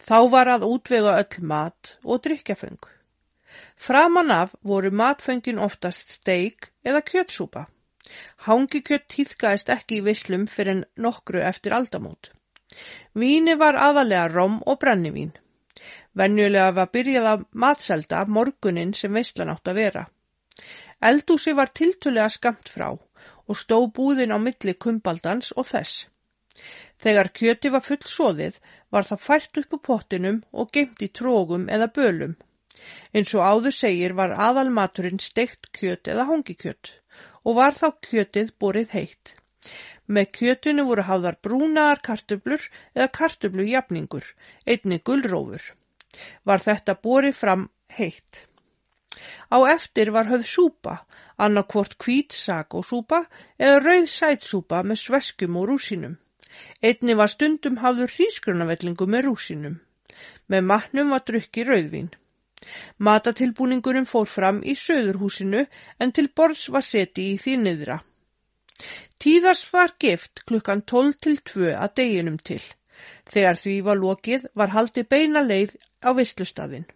Þá var að útvega öll mat og drikkjaföng. Framan af voru matföngin oftast steik eða kjötsúpa. Hangikjött týðkaðist ekki í vislum fyrir nokkru eftir aldamót. Víni var aðalega rom og brennivín. Venjulega var byrjað að matselda morgunin sem veislan átt að vera. Eldúsi var tiltulega skamt frá og stó búðin á milli kumbaldans og þess. Þegar kjöti var full soðið var það fært upp á pottinum og geimt í trógum eða bölum. Eins og áður segir var aðalmaturinn steikt kjöt eða hongikjött og var þá kjötið borið heitt. Með kjötinu voru hafðar brúnaðar kartublur eða kartublujafningur, einni gullrófur. Var þetta borið fram heitt. Á eftir var höfð súpa, annarkvort kvít sagósúpa eða rauð sætsúpa með sveskum og rúsinum. Einni var stundum hafður hrísgrunavellingu með rúsinum. Með matnum var drukki rauðvín. Matatilbúningurum fór fram í söðurhúsinu en til borðs var seti í því niðra. Tíðars var gift klukkan 12 til 2 að deginum til. Þegar því var lokið var haldi beina leið á visslustafinn.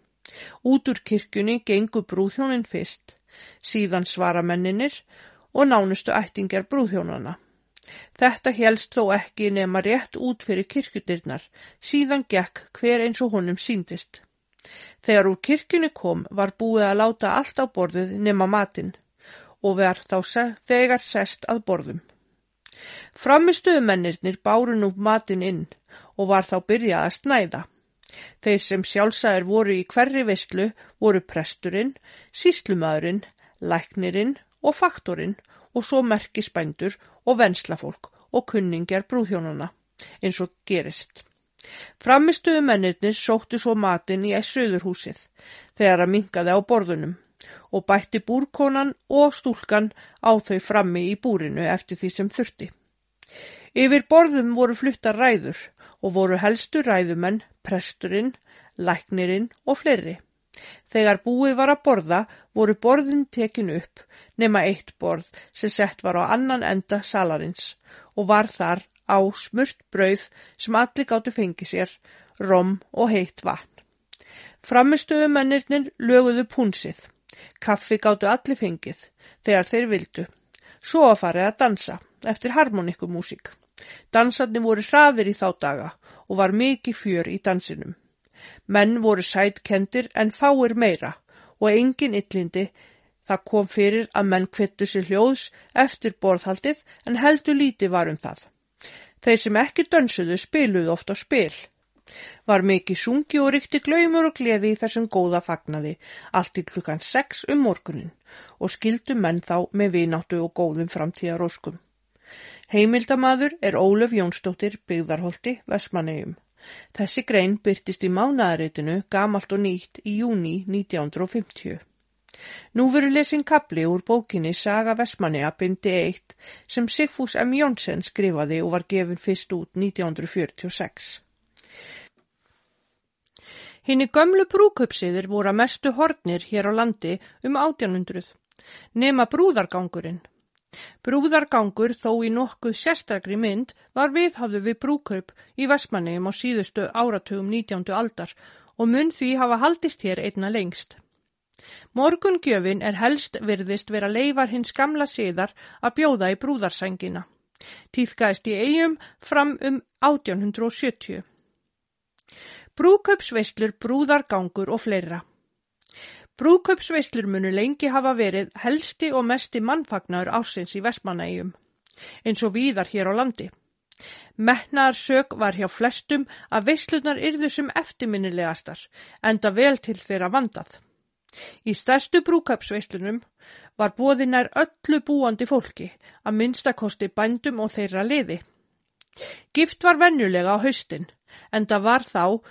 Út úr kirkjunni gengu brúðhjónin fyrst, síðan svaramenninir og nánustu ættingar brúðhjónana. Þetta helst þó ekki nema rétt út fyrir kirkjudirnar, síðan gekk hver eins og honum síndist. Þegar úr kirkjunni kom var búið að láta allt á borðið nema matinn og verð þá þegar sest að borðum. Framistuðumennirnir báru nú matinn inn og var þá byrjað að snæða. Þeir sem sjálfsæðir voru í hverri vestlu voru presturinn, síslumadurinn, læknirinn og faktorinn og svo merkisbændur og venslafólk og kunningjar brúðhjónuna eins og gerist. Framistuðu mennirnir sóttu svo matinn í söðurhúsið þegar að minkaði á borðunum og bætti búrkonan og stúlkan á þau frammi í búrinu eftir því sem þurfti. Yfir borðum voru fluttar ræður og voru helstu ræðumenn, presturinn, læknirinn og fleiri. Þegar búið var að borða voru borðin tekin upp nema eitt borð sem sett var á annan enda salarins og var þar á smurt brauð sem allir gáttu fengið sér, rom og heitt vatn. Framistöðumennirnir löguðu púnsið. Kaffi gáttu allir fengið þegar þeir vildu. Svo að farið að dansa eftir harmonikumúsík. Dansarni voru hraðir í þá daga og var mikið fjör í dansinum. Menn voru sætkendir en fáir meira og engin yllindi það kom fyrir að menn kvittu sér hljóðs eftir borðhaldið en heldur líti varum það. Þeir sem ekki dönsuðu spiluðu oft á spil. Var mikið sungi og ríkti glaumur og gleði í þessum góða fagnaði allt í klukkan 6 um morgunin og skildu menn þá með vináttu og góðum framtíðaróskum. Heimildamadur er Ólef Jónsdóttir byggðarholti Vestmannegjum. Þessi grein byrtist í mánaðaritinu gamalt og nýtt í júni 1950. Nú veru lesin kapli úr bókinni Saga Vestmanniða bindi 1 sem Sigfús M. Jónsson skrifaði og var gefin fyrst út 1946. Hinn í gömlu brúköpsiðir voru að mestu hornir hér á landi um 1800, nema brúðargangurinn. Brúðargangur þó í nokkuð sérstakri mynd var viðhafðu við brúkaup í Vestmannegjum á síðustu áratugum 19. aldar og mun því hafa haldist hér einna lengst. Morgungjöfin er helst virðist vera leifar hins gamla siðar að bjóða í brúðarsængina. Týðgæðist í eigum fram um 1870. Brúkaupsveislur, brúðargangur og fleira. Brúkaupsveislur munu lengi hafa verið helsti og mesti mannfagnar ásins í Vestmanægjum, eins og víðar hér á landi. Metnaðar sög var hjá flestum að veislunar yrðu sem eftirminnilegastar, enda vel til þeirra vandað. Í stærstu brúkaupsveislunum var bóðinar öllu búandi fólki, að minnstakosti bændum og þeirra liði. Gift var vennulega á haustin, enda var þá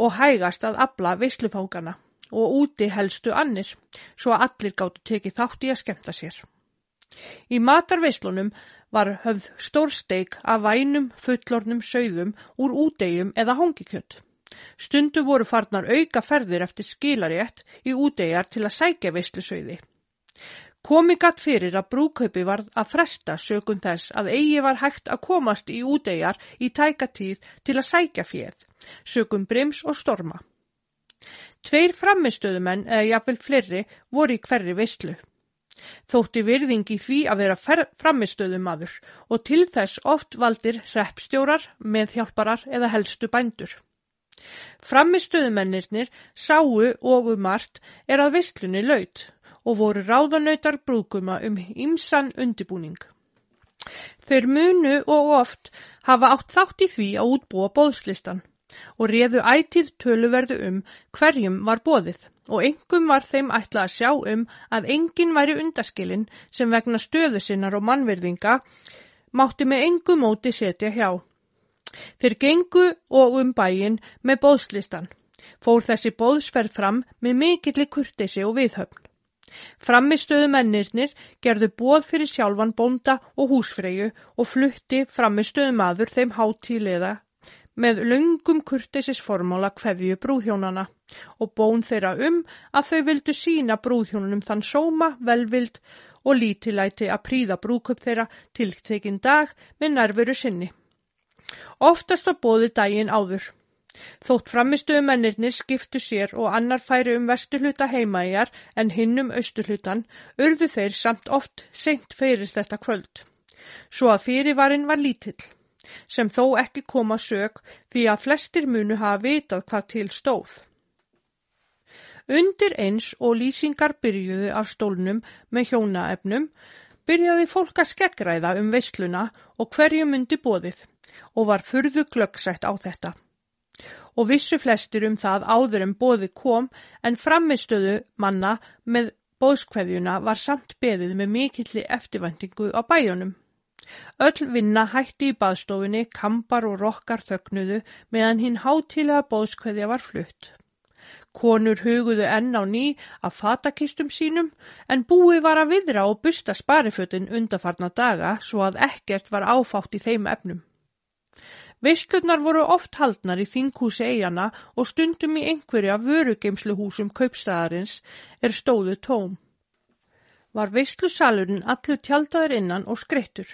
og hægast að abla veislufángana og úti helstu annir, svo að allir gáttu tekið þátt í að skemta sér. Í matarveislunum var höfð stórsteik af vænum fullornum sögðum úr útegjum eða hongikjött. Stundu voru farnar auka ferðir eftir skilarétt í útegjar til að sækja veislusauði. Komi gatt fyrir að brúkaupi var að fresta sökun þess að eigi var hægt að komast í útegjar í tækatíð til að sækja fjöð, sökun brims og storma. Tveir framistöðumenn eða jafnvel fleiri voru í hverri veistlu. Þótti virðingi því að vera framistöðumadur og til þess oft valdir reppstjórar, meðhjálparar eða helstu bændur. Framistöðumennirnir sáu og um margt er að veistlunni laut og voru ráðanautar brúkuma um ymsan undibúning. Þeir munu og oft hafa átt þátt í því að útbúa bóðslistan og réðu ætið töluverðu um hverjum var bóðið og engum var þeim ætla að sjá um að enginn væri undaskilinn sem vegna stöðu sinnar og mannverðinga mátti með engum móti setja hjá. Þeir gengu og um bæin með bóðslistan. Fór þessi bóðsferð fram með mikilli kurtesi og viðhöfn. Framistöðu mennirnir gerðu bóð fyrir sjálfan bónda og húsfreyju og flutti framistöðu maður þeim hátíleða með lungum kurtisis formála hverju brúðhjónana og bón þeirra um að þau vildu sína brúðhjónunum þann sóma, velvild og lítilæti að príða brúköp þeirra tiltekinn dag með nærveru sinni. Oftast á bóði daginn áður. Þótt framistuðu mennirnir skiptu sér og annar færi um vesturhluta heimaðjar en hinn um austurhlutan, urðu þeir samt oft seint fyrir þetta kvöld. Svo að fyrirvarin var lítill sem þó ekki koma sög því að flestir munu hafa vitað hvað til stóð. Undir eins og lýsingar byrjuðu af stólnum með hjónaefnum byrjaði fólk að skeggræða um veisluna og hverju myndi bóðið og var furðu glöggsætt á þetta. Og vissu flestir um það áður en bóðið kom en framistöðu manna með bóðskveðjuna var samt beðið með mikilli eftirvendingu á bæjunum. Öll vinna hætti í baðstofunni, kampar og rokkar þögnuðu meðan hinn hátilega bóðskveðja var flutt. Konur huguðu enn á ný að fatakistum sínum en búi var að viðra og busta sparifötun undarfarna daga svo að ekkert var áfátt í þeim efnum. Veistlurnar voru oft haldnar í þinghúsi eigana og stundum í einhverja vörugeimsluhúsum kaupstæðarins er stóðu tóm. Var veistlusalurinn allu tjaldaður innan og skreittur.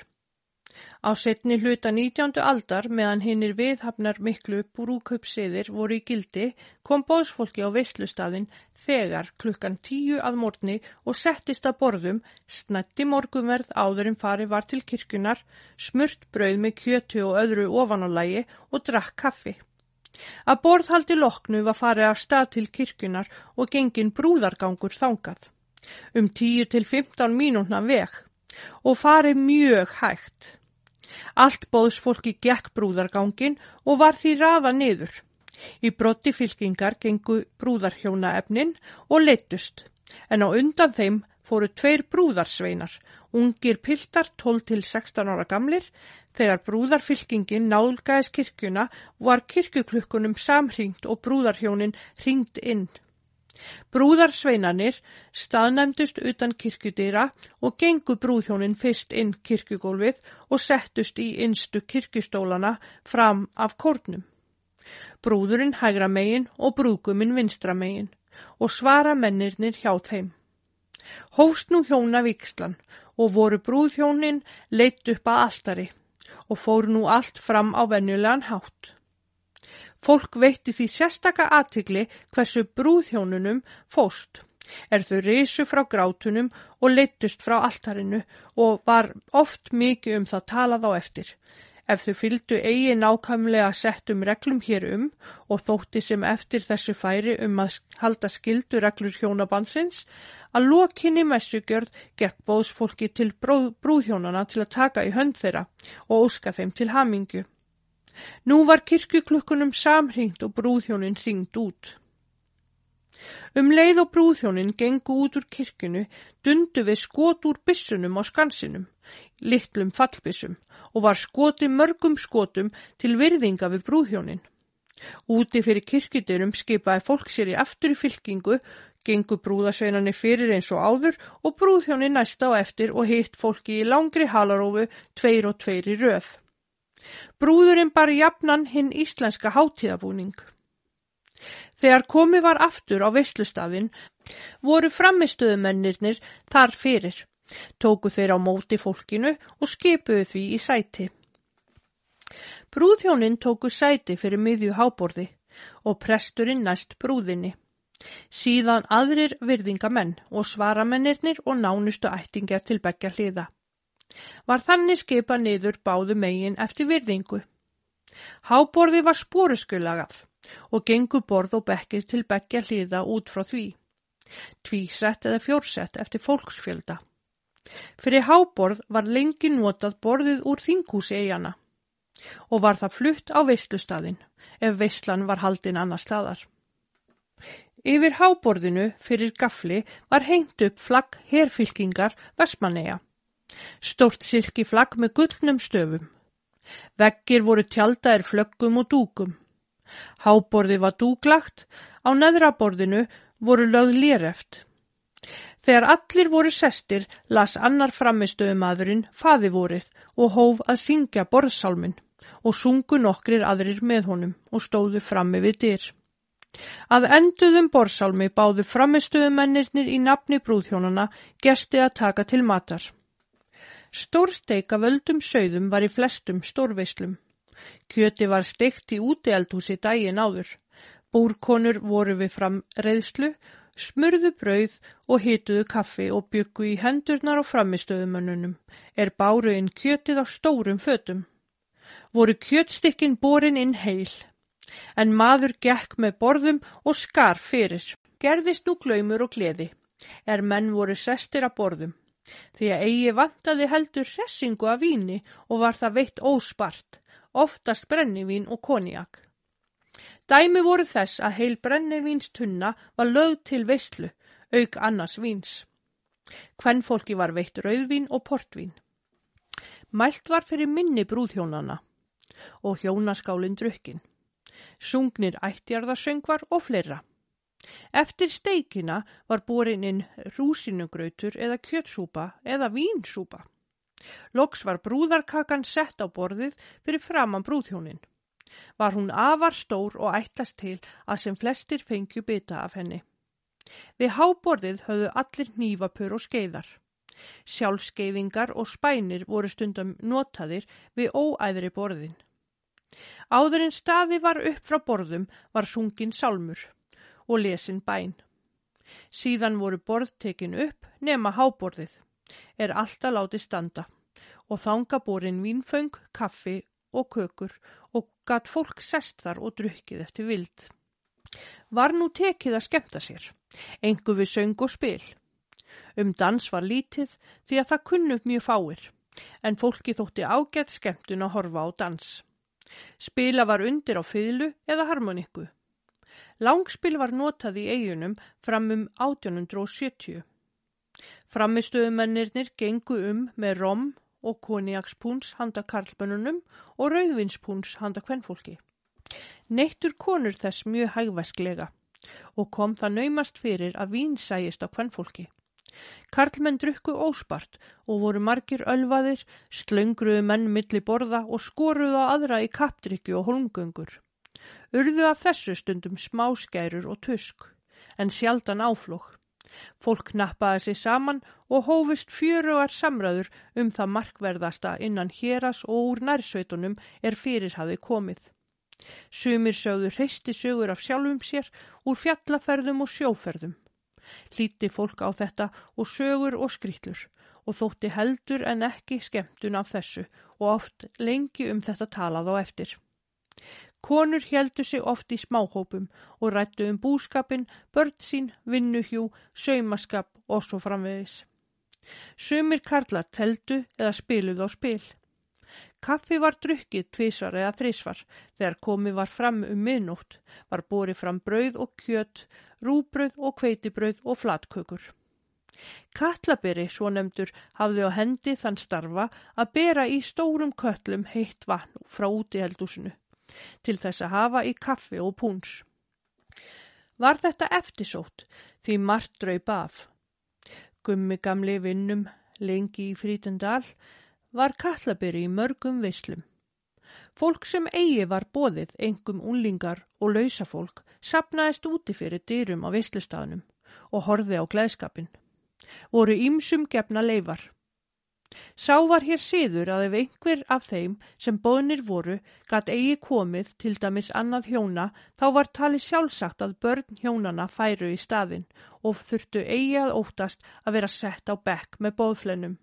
Á setni hluta 19. aldar meðan hinnir viðhafnar miklu brúkaupsiðir voru í gildi kom bóðsfólki á veistlustafinn þegar klukkan tíu að morgni og settist að borðum, snætti morgumverð áður en fari var til kirkunar, smurt brauð með kjötu og öðru ofanálægi og drakk kaffi. Að borðhaldi loknu var farið af stað til kirkunar og gengin brúðargangur þangað. Um 10 til 15 mínúna veg og farið mjög hægt. Allt bóðsfólki gekk brúðargangin og var því rafa niður. Í brotti fylkingar gengu brúðarhjónaefnin og leittust, en á undan þeim fóru tveir brúðarsveinar, ungir piltar 12 til 16 ára gamlir, þegar brúðarfylkingin nálgæðis kirkjuna var kirkjuklukkunum samhringt og brúðarhjónin hringt inn. Brúðarsveinanir staðnæmdust utan kirkjudýra og gengu brúðhjónin fyrst inn kirkjugólfið og settust í innstu kirkjustólana fram af kórnum. Brúðurinn hægra megin og brúguminn vinstra megin og svara mennirnir hjá þeim. Hóst nú hjóna vikslan og voru brúðhjónin leitt upp að alltari og fór nú allt fram á venjulegan hátt. Fólk veitti því sérstaka aðtigli hversu brúðhjónunum fóst, er þau risu frá grátunum og leittust frá alltarinu og var oft mikið um það talað á eftir. Ef þau fylgdu eigi nákvæmlega settum reglum hér um og þótti sem eftir þessu færi um að halda skildu reglur hjónabansins, að lokinni messugjörð gekk bóðsfólki til brúðhjónana til að taka í hönd þeirra og óska þeim til hamingju. Nú var kirkuklukkunum samringt og brúðhjónin ringt út. Um leið og brúðhjónin gengu út úr kirkunu dundu við skot úr bissunum á skansinum, litlum fallbissum og var skoti mörgum skotum til virðinga við brúðhjónin. Úti fyrir kirkudurum skipaði fólk sér í aftur í fylkingu, gengu brúðasveinani fyrir eins og áður og brúðhjónin næsta á eftir og hitt fólki í langri halarófu tveir og tveir í röð. Brúðurinn bar jafnan hinn íslenska hátíðabúning. Þegar komi var aftur á veslustafinn voru framistöðumennirnir þar fyrir, tóku þeir á móti fólkinu og skipuðu því í sæti. Brúðhjónin tóku sæti fyrir miðju háborði og presturinn næst brúðinni. Síðan aðrir virðingamenn og svaramennirnir og nánustu ættingjar til begja hliða. Var þannig skipa niður báðu megin eftir virðingu. Háborði var spóruskulagað og gengu borð og bekkir til bekkja hliða út frá því. Tvísett eða fjórsett eftir fólksfjölda. Fyrir háborð var lengi notað borðið úr þingúsi eigana og var það flutt á veistlustadin ef veistlan var haldinn annar staðar. Yfir háborðinu fyrir gafli var hengt upp flagg herfylkingar Vestmanneja Stórt silkiflagg með gullnum stöfum. Veggir voru tjaldaðir flöggum og dúkum. Háborði var dúglagt, á neðraborðinu voru lögð léreft. Þegar allir voru sestir las annar framistöðumadurinn faði vorið og hóf að syngja borðsálminn og sungu nokkrir aðrir með honum og stóðu frammi við dyr. Að enduðum borðsálmi báðu framistöðumennirnir í nafni brúðhjónuna gesti að taka til matar. Stórsteik af öldum sögðum var í flestum stórveislum. Kjöti var steikt í útieldhúsi dægin áður. Búrkonur voru við fram reyðslu, smurðu brauð og hituðu kaffi og byggu í hendurnar á framistöðumönnunum, er báru inn kjötið á stórum fötum. Voru kjötstikkin borin inn heil, en maður gekk með borðum og skar fyrir. Gerðist nú glaumur og gleði, er menn voru sestir að borðum. Því að eigi vantaði heldur hressingu af víni og var það veitt óspart, oftast brennivín og konjak. Dæmi voru þess að heil brennivíns tunna var lögð til veistlu, auk annars víns. Hvenn fólki var veitt rauðvín og portvín. Mælt var fyrir minni brúðhjónana og hjónaskálinn drukkin. Sungnir ættjarðasöngvar og fleira. Eftir steikina var borin inn rúsinugrautur eða kjötsúpa eða vínsúpa. Loks var brúðarkakan sett á borðið fyrir framann brúðhjónin. Var hún afar stór og ætlast til að sem flestir fengju bytta af henni. Við háborðið höfðu allir nývapur og skeiðar. Sjálfskeiðingar og spænir voru stundum notaðir við óæðri borðin. Áðurinn staði var upp frá borðum var sungin sálmur og lesin bæn. Síðan voru borð tekin upp nema háborðið, er alltaf látið standa og þanga borin vínföng, kaffi og kökur og gatt fólk sest þar og drukkið eftir vild. Var nú tekið að skemta sér, engu við söng og spil. Um dans var lítið því að það kunnu mjög fáir, en fólki þótti ágætt skemmtun að horfa á dans. Spila var undir á fylgu eða harmonikku. Langspil var notað í eigunum fram um 1870. Framistöðumennirnir gengu um með rom og koniakspúns handa karlbönunum og rauðvinspúns handa kvennfólki. Neittur konur þess mjög hægvæsklega og kom það naumast fyrir að vín sæjist á kvennfólki. Karlmenn drukku óspart og voru margir ölvaðir, slöngruðu menn milli borða og skoruðu aðra í kapdrykju og holmgöngur. Urðu af þessu stundum smáskærur og tusk, en sjaldan áflók. Fólk nappaði sig saman og hófust fjöruar samræður um það markverðasta innan héras og úr nærsveitunum er fyrir hafi komið. Sumir sögðu hreisti sögur af sjálfum sér úr fjallaferðum og sjóferðum. Líti fólk á þetta og sögur og skrýtlur og þótti heldur en ekki skemmtun af þessu og oft lengi um þetta talað á eftir. Konur heldu sig oft í smáhópum og rættu um búskapin, börn sín, vinnuhjú, saumaskap og svo framvegis. Sumir karlar teldu eða spiluð á spil. Kaffi var drukkið tvísvar eða þrísvar þegar komið var fram um miðnótt, var borið fram brauð og kjött, rúbrauð og kveitibrauð og flatkökur. Katlaberi, svo nefndur, hafði á hendi þann starfa að bera í stórum köllum heitt vatn frá útiheldúsinu til þess að hafa í kaffi og púns. Var þetta eftirsótt því margt draup af. Gummi gamli vinnum lengi í Frítendal var kallaberi í mörgum vislum. Fólk sem eigi var bóðið, engum unlingar og lausafólk, sapnaðist úti fyrir dyrum á vislustaðnum og horfi á gleðskapin. Voru ímsum gefna leifar. Sá var hér síður að ef einhver af þeim sem bóðnir voru gatt eigi komið til dæmis annað hjóna þá var tali sjálfsagt að börn hjónana færu í staðin og þurftu eigi að óttast að vera sett á bekk með bóðflennum.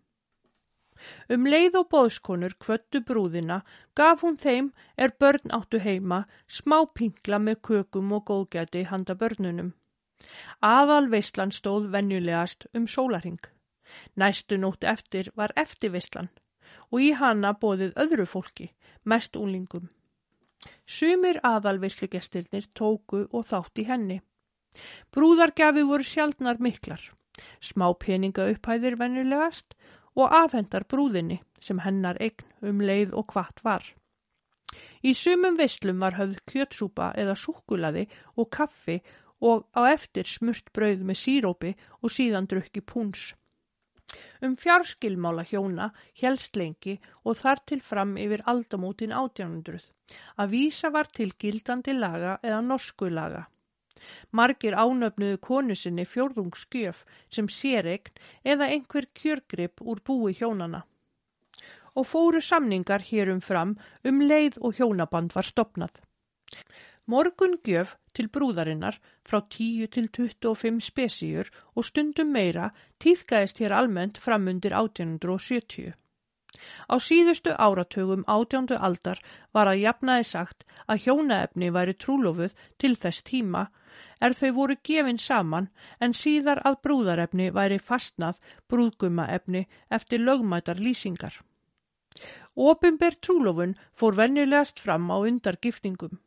Um leið og bóðskonur kvöttu brúðina gaf hún þeim er börn áttu heima smá pingla með kökum og góðgæti handa börnunum. Aðal veistlan stóð venjulegast um sólaring. Næstu nótt eftir var eftirvislan og í hana bóðið öðru fólki, mest úlingum. Sumir aðalvislugestirnir tóku og þátt í henni. Brúðargafi voru sjaldnar miklar, smá peninga upphæðir vennulegast og afhendar brúðinni sem hennar eign um leið og hvart var. Í sumum vislum var höfð kjötsúpa eða súkulaði og kaffi og á eftir smurt brauð með sírópi og síðan drukki púns. Um fjárskilmála hjóna helst lengi og þar til fram yfir aldamótin 1800 að vísa var til gildandi laga eða norsku laga. Margir ánöfnuðu konu sinni fjórðungsgjöf sem séregn eða einhver kjörgrip úr búi hjónana. Og fóru samningar hérum fram um leið og hjónaband var stopnað. Morgun gjöf til brúðarinnar frá 10 til 25 spesíur og stundum meira týðgæðist hér almennt framundir 1870. Á síðustu áratögum átjándu aldar var að jafnaði sagt að hjónaefni væri trúlofuð til þess tíma er þau voru gefin saman en síðar að brúðarefni væri fastnað brúðgummaefni eftir lögmætar lýsingar. Opimber trúlofun fór vennilegast fram á undargiftingum.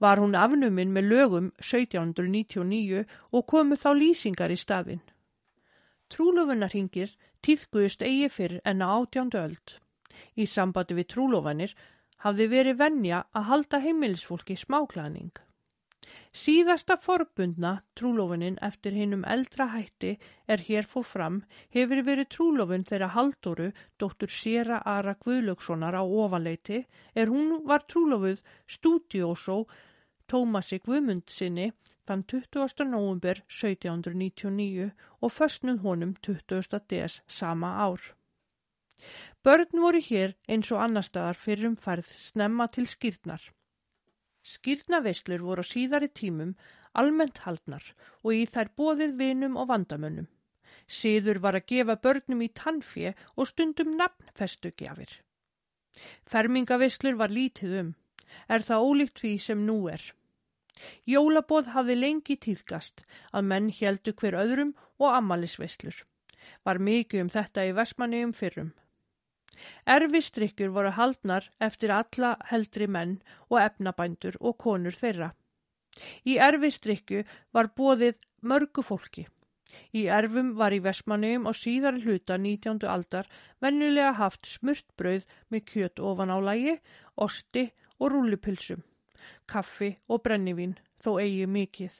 Var hún afnuminn með lögum 1799 og komu þá lýsingar í staðin. Trúlofunarhingir týðguðust eigi fyrr en á átjándu öld. Í sambandi við trúlofanir hafði verið vennja að halda heimilisfólki smáklaning. Síðasta forbundna trúlofunin eftir hinnum eldra hætti er hér fór fram hefur verið trúlofun þeirra Haldóru, dóttur Sera Ara Guðlökssonar á ofaleiti, er hún var trúlofuð stúdiósó Tómasi Guðmundsinni þann 20. november 1799 og föstnuð honum 20. des sama ár. Börn voru hér eins og annar staðar fyrir um færð snemma til skýrnar. Skýrnaveslur voru á síðari tímum almennt haldnar og í þær bóðið vinum og vandamönnum. Síður var að gefa börnum í tannfje og stundum nafnfestugjafir. Fermingaveslur var lítið um, er það ólíkt því sem nú er. Jólabóð hafði lengi tíðgast að menn heldu hver öðrum og ammalisveslur. Var mikið um þetta í Vestmanni um fyrrum. Erfistrykkur voru haldnar eftir alla heldri menn og efnabændur og konur þeirra. Í erfistrykku var bóðið mörgu fólki. Í erfum var í Vestmanniðum og síðar hluta 19. aldar vennulega haft smurt brauð með kjöt ofan á lægi, osti og rúlipilsum, kaffi og brennivín þó eigi mikið.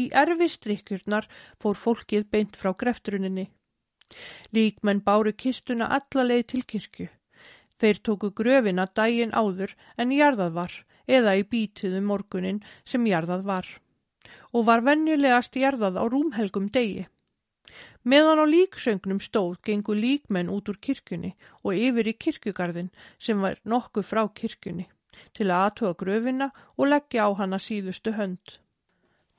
Í erfistrykkurnar fór fólkið beint frá grefturuninni. Líkmenn báru kistuna allaleið til kirkju. Þeir tóku gröfina dægin áður en jarðað var eða í bítiðu morgunin sem jarðað var. og var venjulegast jarðað á rúmhelgum degi. Meðan á líksöngnum stóð gengu líkmenn út úr kirkjunni og yfir í kirkjugarðin sem var nokkuð frá kirkjunni til að aðtuga gröfina og leggja á hana síðustu hönd.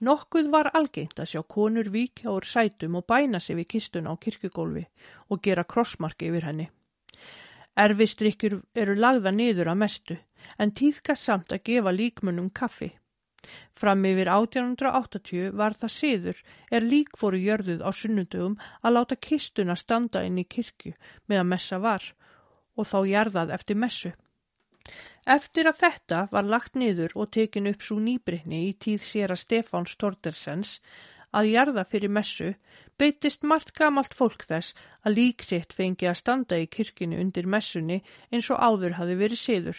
Nokkuð var algengt að sjá konur víkja úr sætum og bæna sig við kistuna á kirkugólfi og gera krossmarki yfir henni. Erfistrykkur eru lagða niður að mestu en tíðkast samt að gefa líkmunum kaffi. Fram yfir 1880 var það siður er lík fóru jörðuð á sunnundugum að láta kistuna standa inn í kirkju með að messa var og þá jarðað eftir messu. Eftir að þetta var lagt niður og tekin upp svo nýbreytni í tíð sér að Stefáns Tordersens að jarða fyrir messu beitist margt gamalt fólk þess að líksitt fengi að standa í kirkinu undir messunni eins og áður hafi verið siður.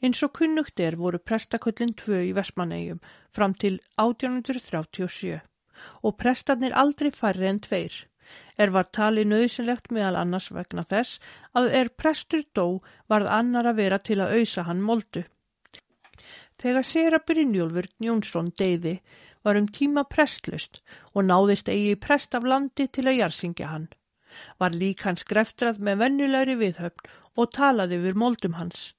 Eins og kunnugt er voru prestaköllin tvö í Vestmannegjum fram til 1837 og prestarnir aldrei færri en tveir. Er var tali nöðsynlegt meðal annars vegna þess að er prestur dó varð annar að vera til að auðsa hann moldu. Þegar Sera Brynjólfur Jónsson deyði var um tíma prestlust og náðist eigi prest af landi til að jarsingja hann. Var lík hans greftrað með vennulegri viðhöfn og talaði við moldum hans,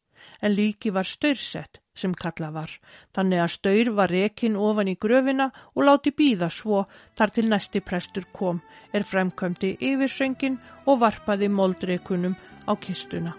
en líki var staursett sem kalla var, þannig að staur var rekin ofan í gröfina og láti býða svo þar til næsti prestur kom, er fremkvæmdi yfir söngin og varpaði moldreikunum á kistuna.